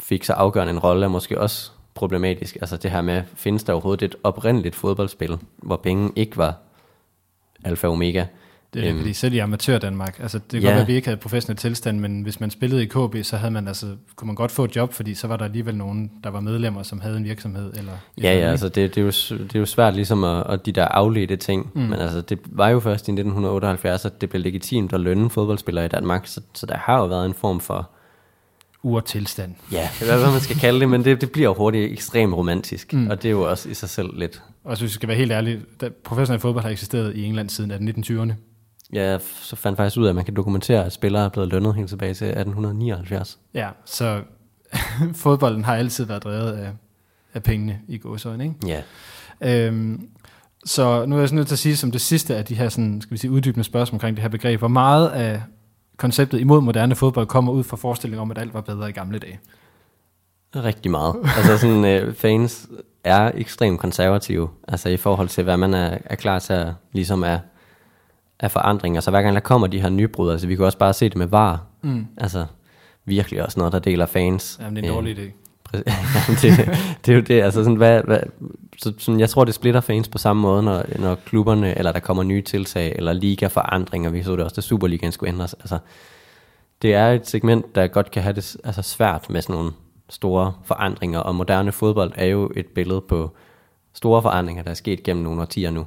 fik så afgørende en rolle, er måske også problematisk. Altså det her med, findes der overhovedet et oprindeligt fodboldspil, hvor penge ikke var alfa og omega? Det er det, fordi selv i amatør Danmark, altså det kan ja. godt være, at vi ikke havde professionel tilstand, men hvis man spillede i KB, så havde man altså, kunne man godt få et job, fordi så var der alligevel nogen, der var medlemmer, som havde en virksomhed. Eller Ja, ja, altså det, det, er jo, det er jo svært ligesom at, at de der afledte ting, mm. men altså det var jo først i 1978, at det blev legitimt at lønne fodboldspillere i Danmark, så, så der har jo været en form for, urtilstand. ja, det er hvad man skal kalde det, men det, det bliver hurtigt ekstremt romantisk, mm. og det er jo også i sig selv lidt, Og hvis vi skal være helt ærlige, professionel fodbold har eksisteret i England siden 1820'erne. Ja, jeg så fandt faktisk ud af, at man kan dokumentere, at spillere er blevet lønnet helt tilbage til 1879. Ja, så fodbolden har altid været drevet af, af pengene i gåsøjne, ikke? Ja, Øhm, så nu er jeg så nødt til at sige som det sidste af de her sådan, skal vi sige, uddybende spørgsmål omkring det her begreb. Hvor meget af konceptet imod moderne fodbold kommer ud fra forestillingen om, at alt var bedre i gamle dage? rigtig meget. altså sådan, øh, fans er ekstremt konservative, altså i forhold til, hvad man er, er klar til at ligesom er, af forandringer. Så hver gang der kommer de her nybrud, altså vi kan også bare se det med VAR. Mm. Altså virkelig også noget, der deler fans. Jamen, det er en dårlig idé. Præ- Jamen, det, det er jo det, altså sådan, hvad, hvad, så, sådan, jeg tror, det splitter fans på samme måde, når, når klubberne, eller der kommer nye tiltag, eller liga-forandringer, vi så det også, da Superligaen skulle ændres. Altså, det er et segment, der godt kan have det altså, svært med sådan nogle store forandringer, og moderne fodbold er jo et billede på store forandringer, der er sket gennem nogle årtier nu.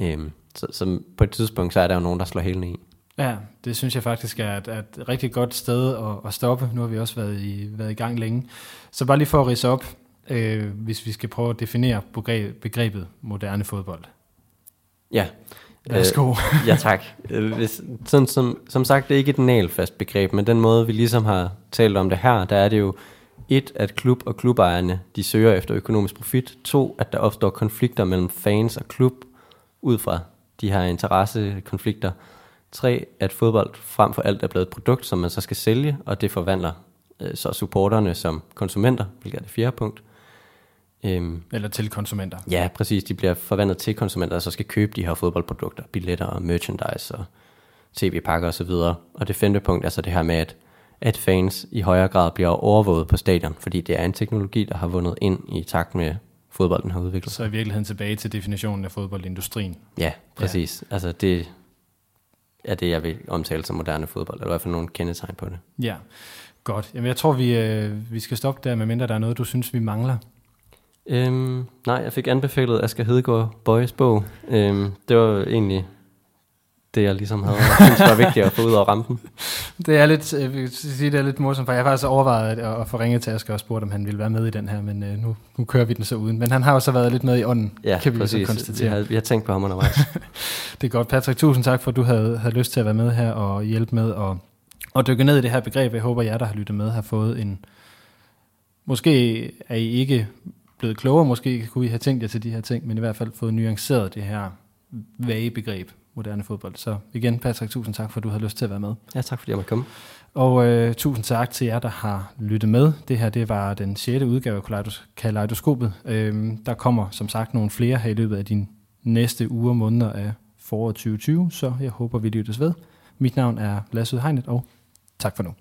Øhm, så, så på et tidspunkt, så er der jo nogen, der slår helt i. Ja, det synes jeg faktisk er et, et rigtig godt sted at, at stoppe. Nu har vi også været i, været i gang længe. Så bare lige for at rise op, øh, hvis vi skal prøve at definere begreb, begrebet moderne fodbold. Ja. Værsgo. Øh, ja, tak. Øh, Hvis, sådan, som, som sagt, det er ikke et nalfast begreb, men den måde, vi ligesom har talt om det her, der er det jo et, at klub og klubejerne, de søger efter økonomisk profit. To, at der opstår konflikter mellem fans og klub ud fra de her interessekonflikter. Tre, at fodbold frem for alt er blevet et produkt, som man så skal sælge, og det forvandler øh, så supporterne som konsumenter, hvilket er det fjerde punkt. Øhm, Eller til konsumenter. Ja, præcis. De bliver forvandlet til konsumenter, der så skal købe de her fodboldprodukter, billetter og merchandise og tv-pakker osv. Og, og det femte punkt er så det her med, at, at fans i højere grad bliver overvåget på stadion, fordi det er en teknologi, der har vundet ind i takt med fodbolden har udviklet Så i virkeligheden tilbage til definitionen af fodboldindustrien. Ja, præcis. Ja. Altså det er det, jeg vil omtale som moderne fodbold, eller i hvert fald nogle kendetegn på det. Ja, godt. Jamen, jeg tror, vi, øh, vi skal stoppe der, medmindre der er noget, du synes, vi mangler. Øhm, nej, jeg fik anbefalet Asger Hedegaard Bøjes bog. Øhm, det var egentlig det, jeg ligesom havde synes var vigtigt at få ud over rampen. Det er lidt, jeg vil sige, det er lidt morsomt, for jeg har faktisk overvejet at, at få ringet til Asger og spurgt, om han ville være med i den her, men øh, nu, nu kører vi den så uden. Men han har jo så været lidt med i ånden, ja, kan vi præcis. så konstatere. Vi har, vi har tænkt på ham undervejs. det er godt. Patrick, tusind tak for, at du havde, havde lyst til at være med her og hjælpe med at, at dykke ned i det her begreb. Jeg håber, jer, der har lyttet med, har fået en... Måske er I ikke blevet klogere, måske kunne I have tænkt jer til de her ting, men i hvert fald fået nuanceret det her vage begreb, moderne fodbold. Så igen, Patrick, tusind tak for, at du har lyst til at være med. Ja, tak fordi jeg måtte komme. Og øh, tusind tak til jer, der har lyttet med. Det her det var den 6. udgave af Kaleidoskopet. Øhm, der kommer som sagt nogle flere her i løbet af de næste uger og måneder af foråret 2020, så jeg håber, vi lyttes ved. Mit navn er Lasse Hegnet, og tak for nu.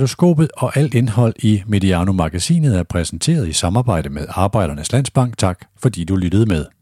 Kaleidoskopet og alt indhold i Mediano-magasinet er præsenteret i samarbejde med Arbejdernes Landsbank. Tak fordi du lyttede med.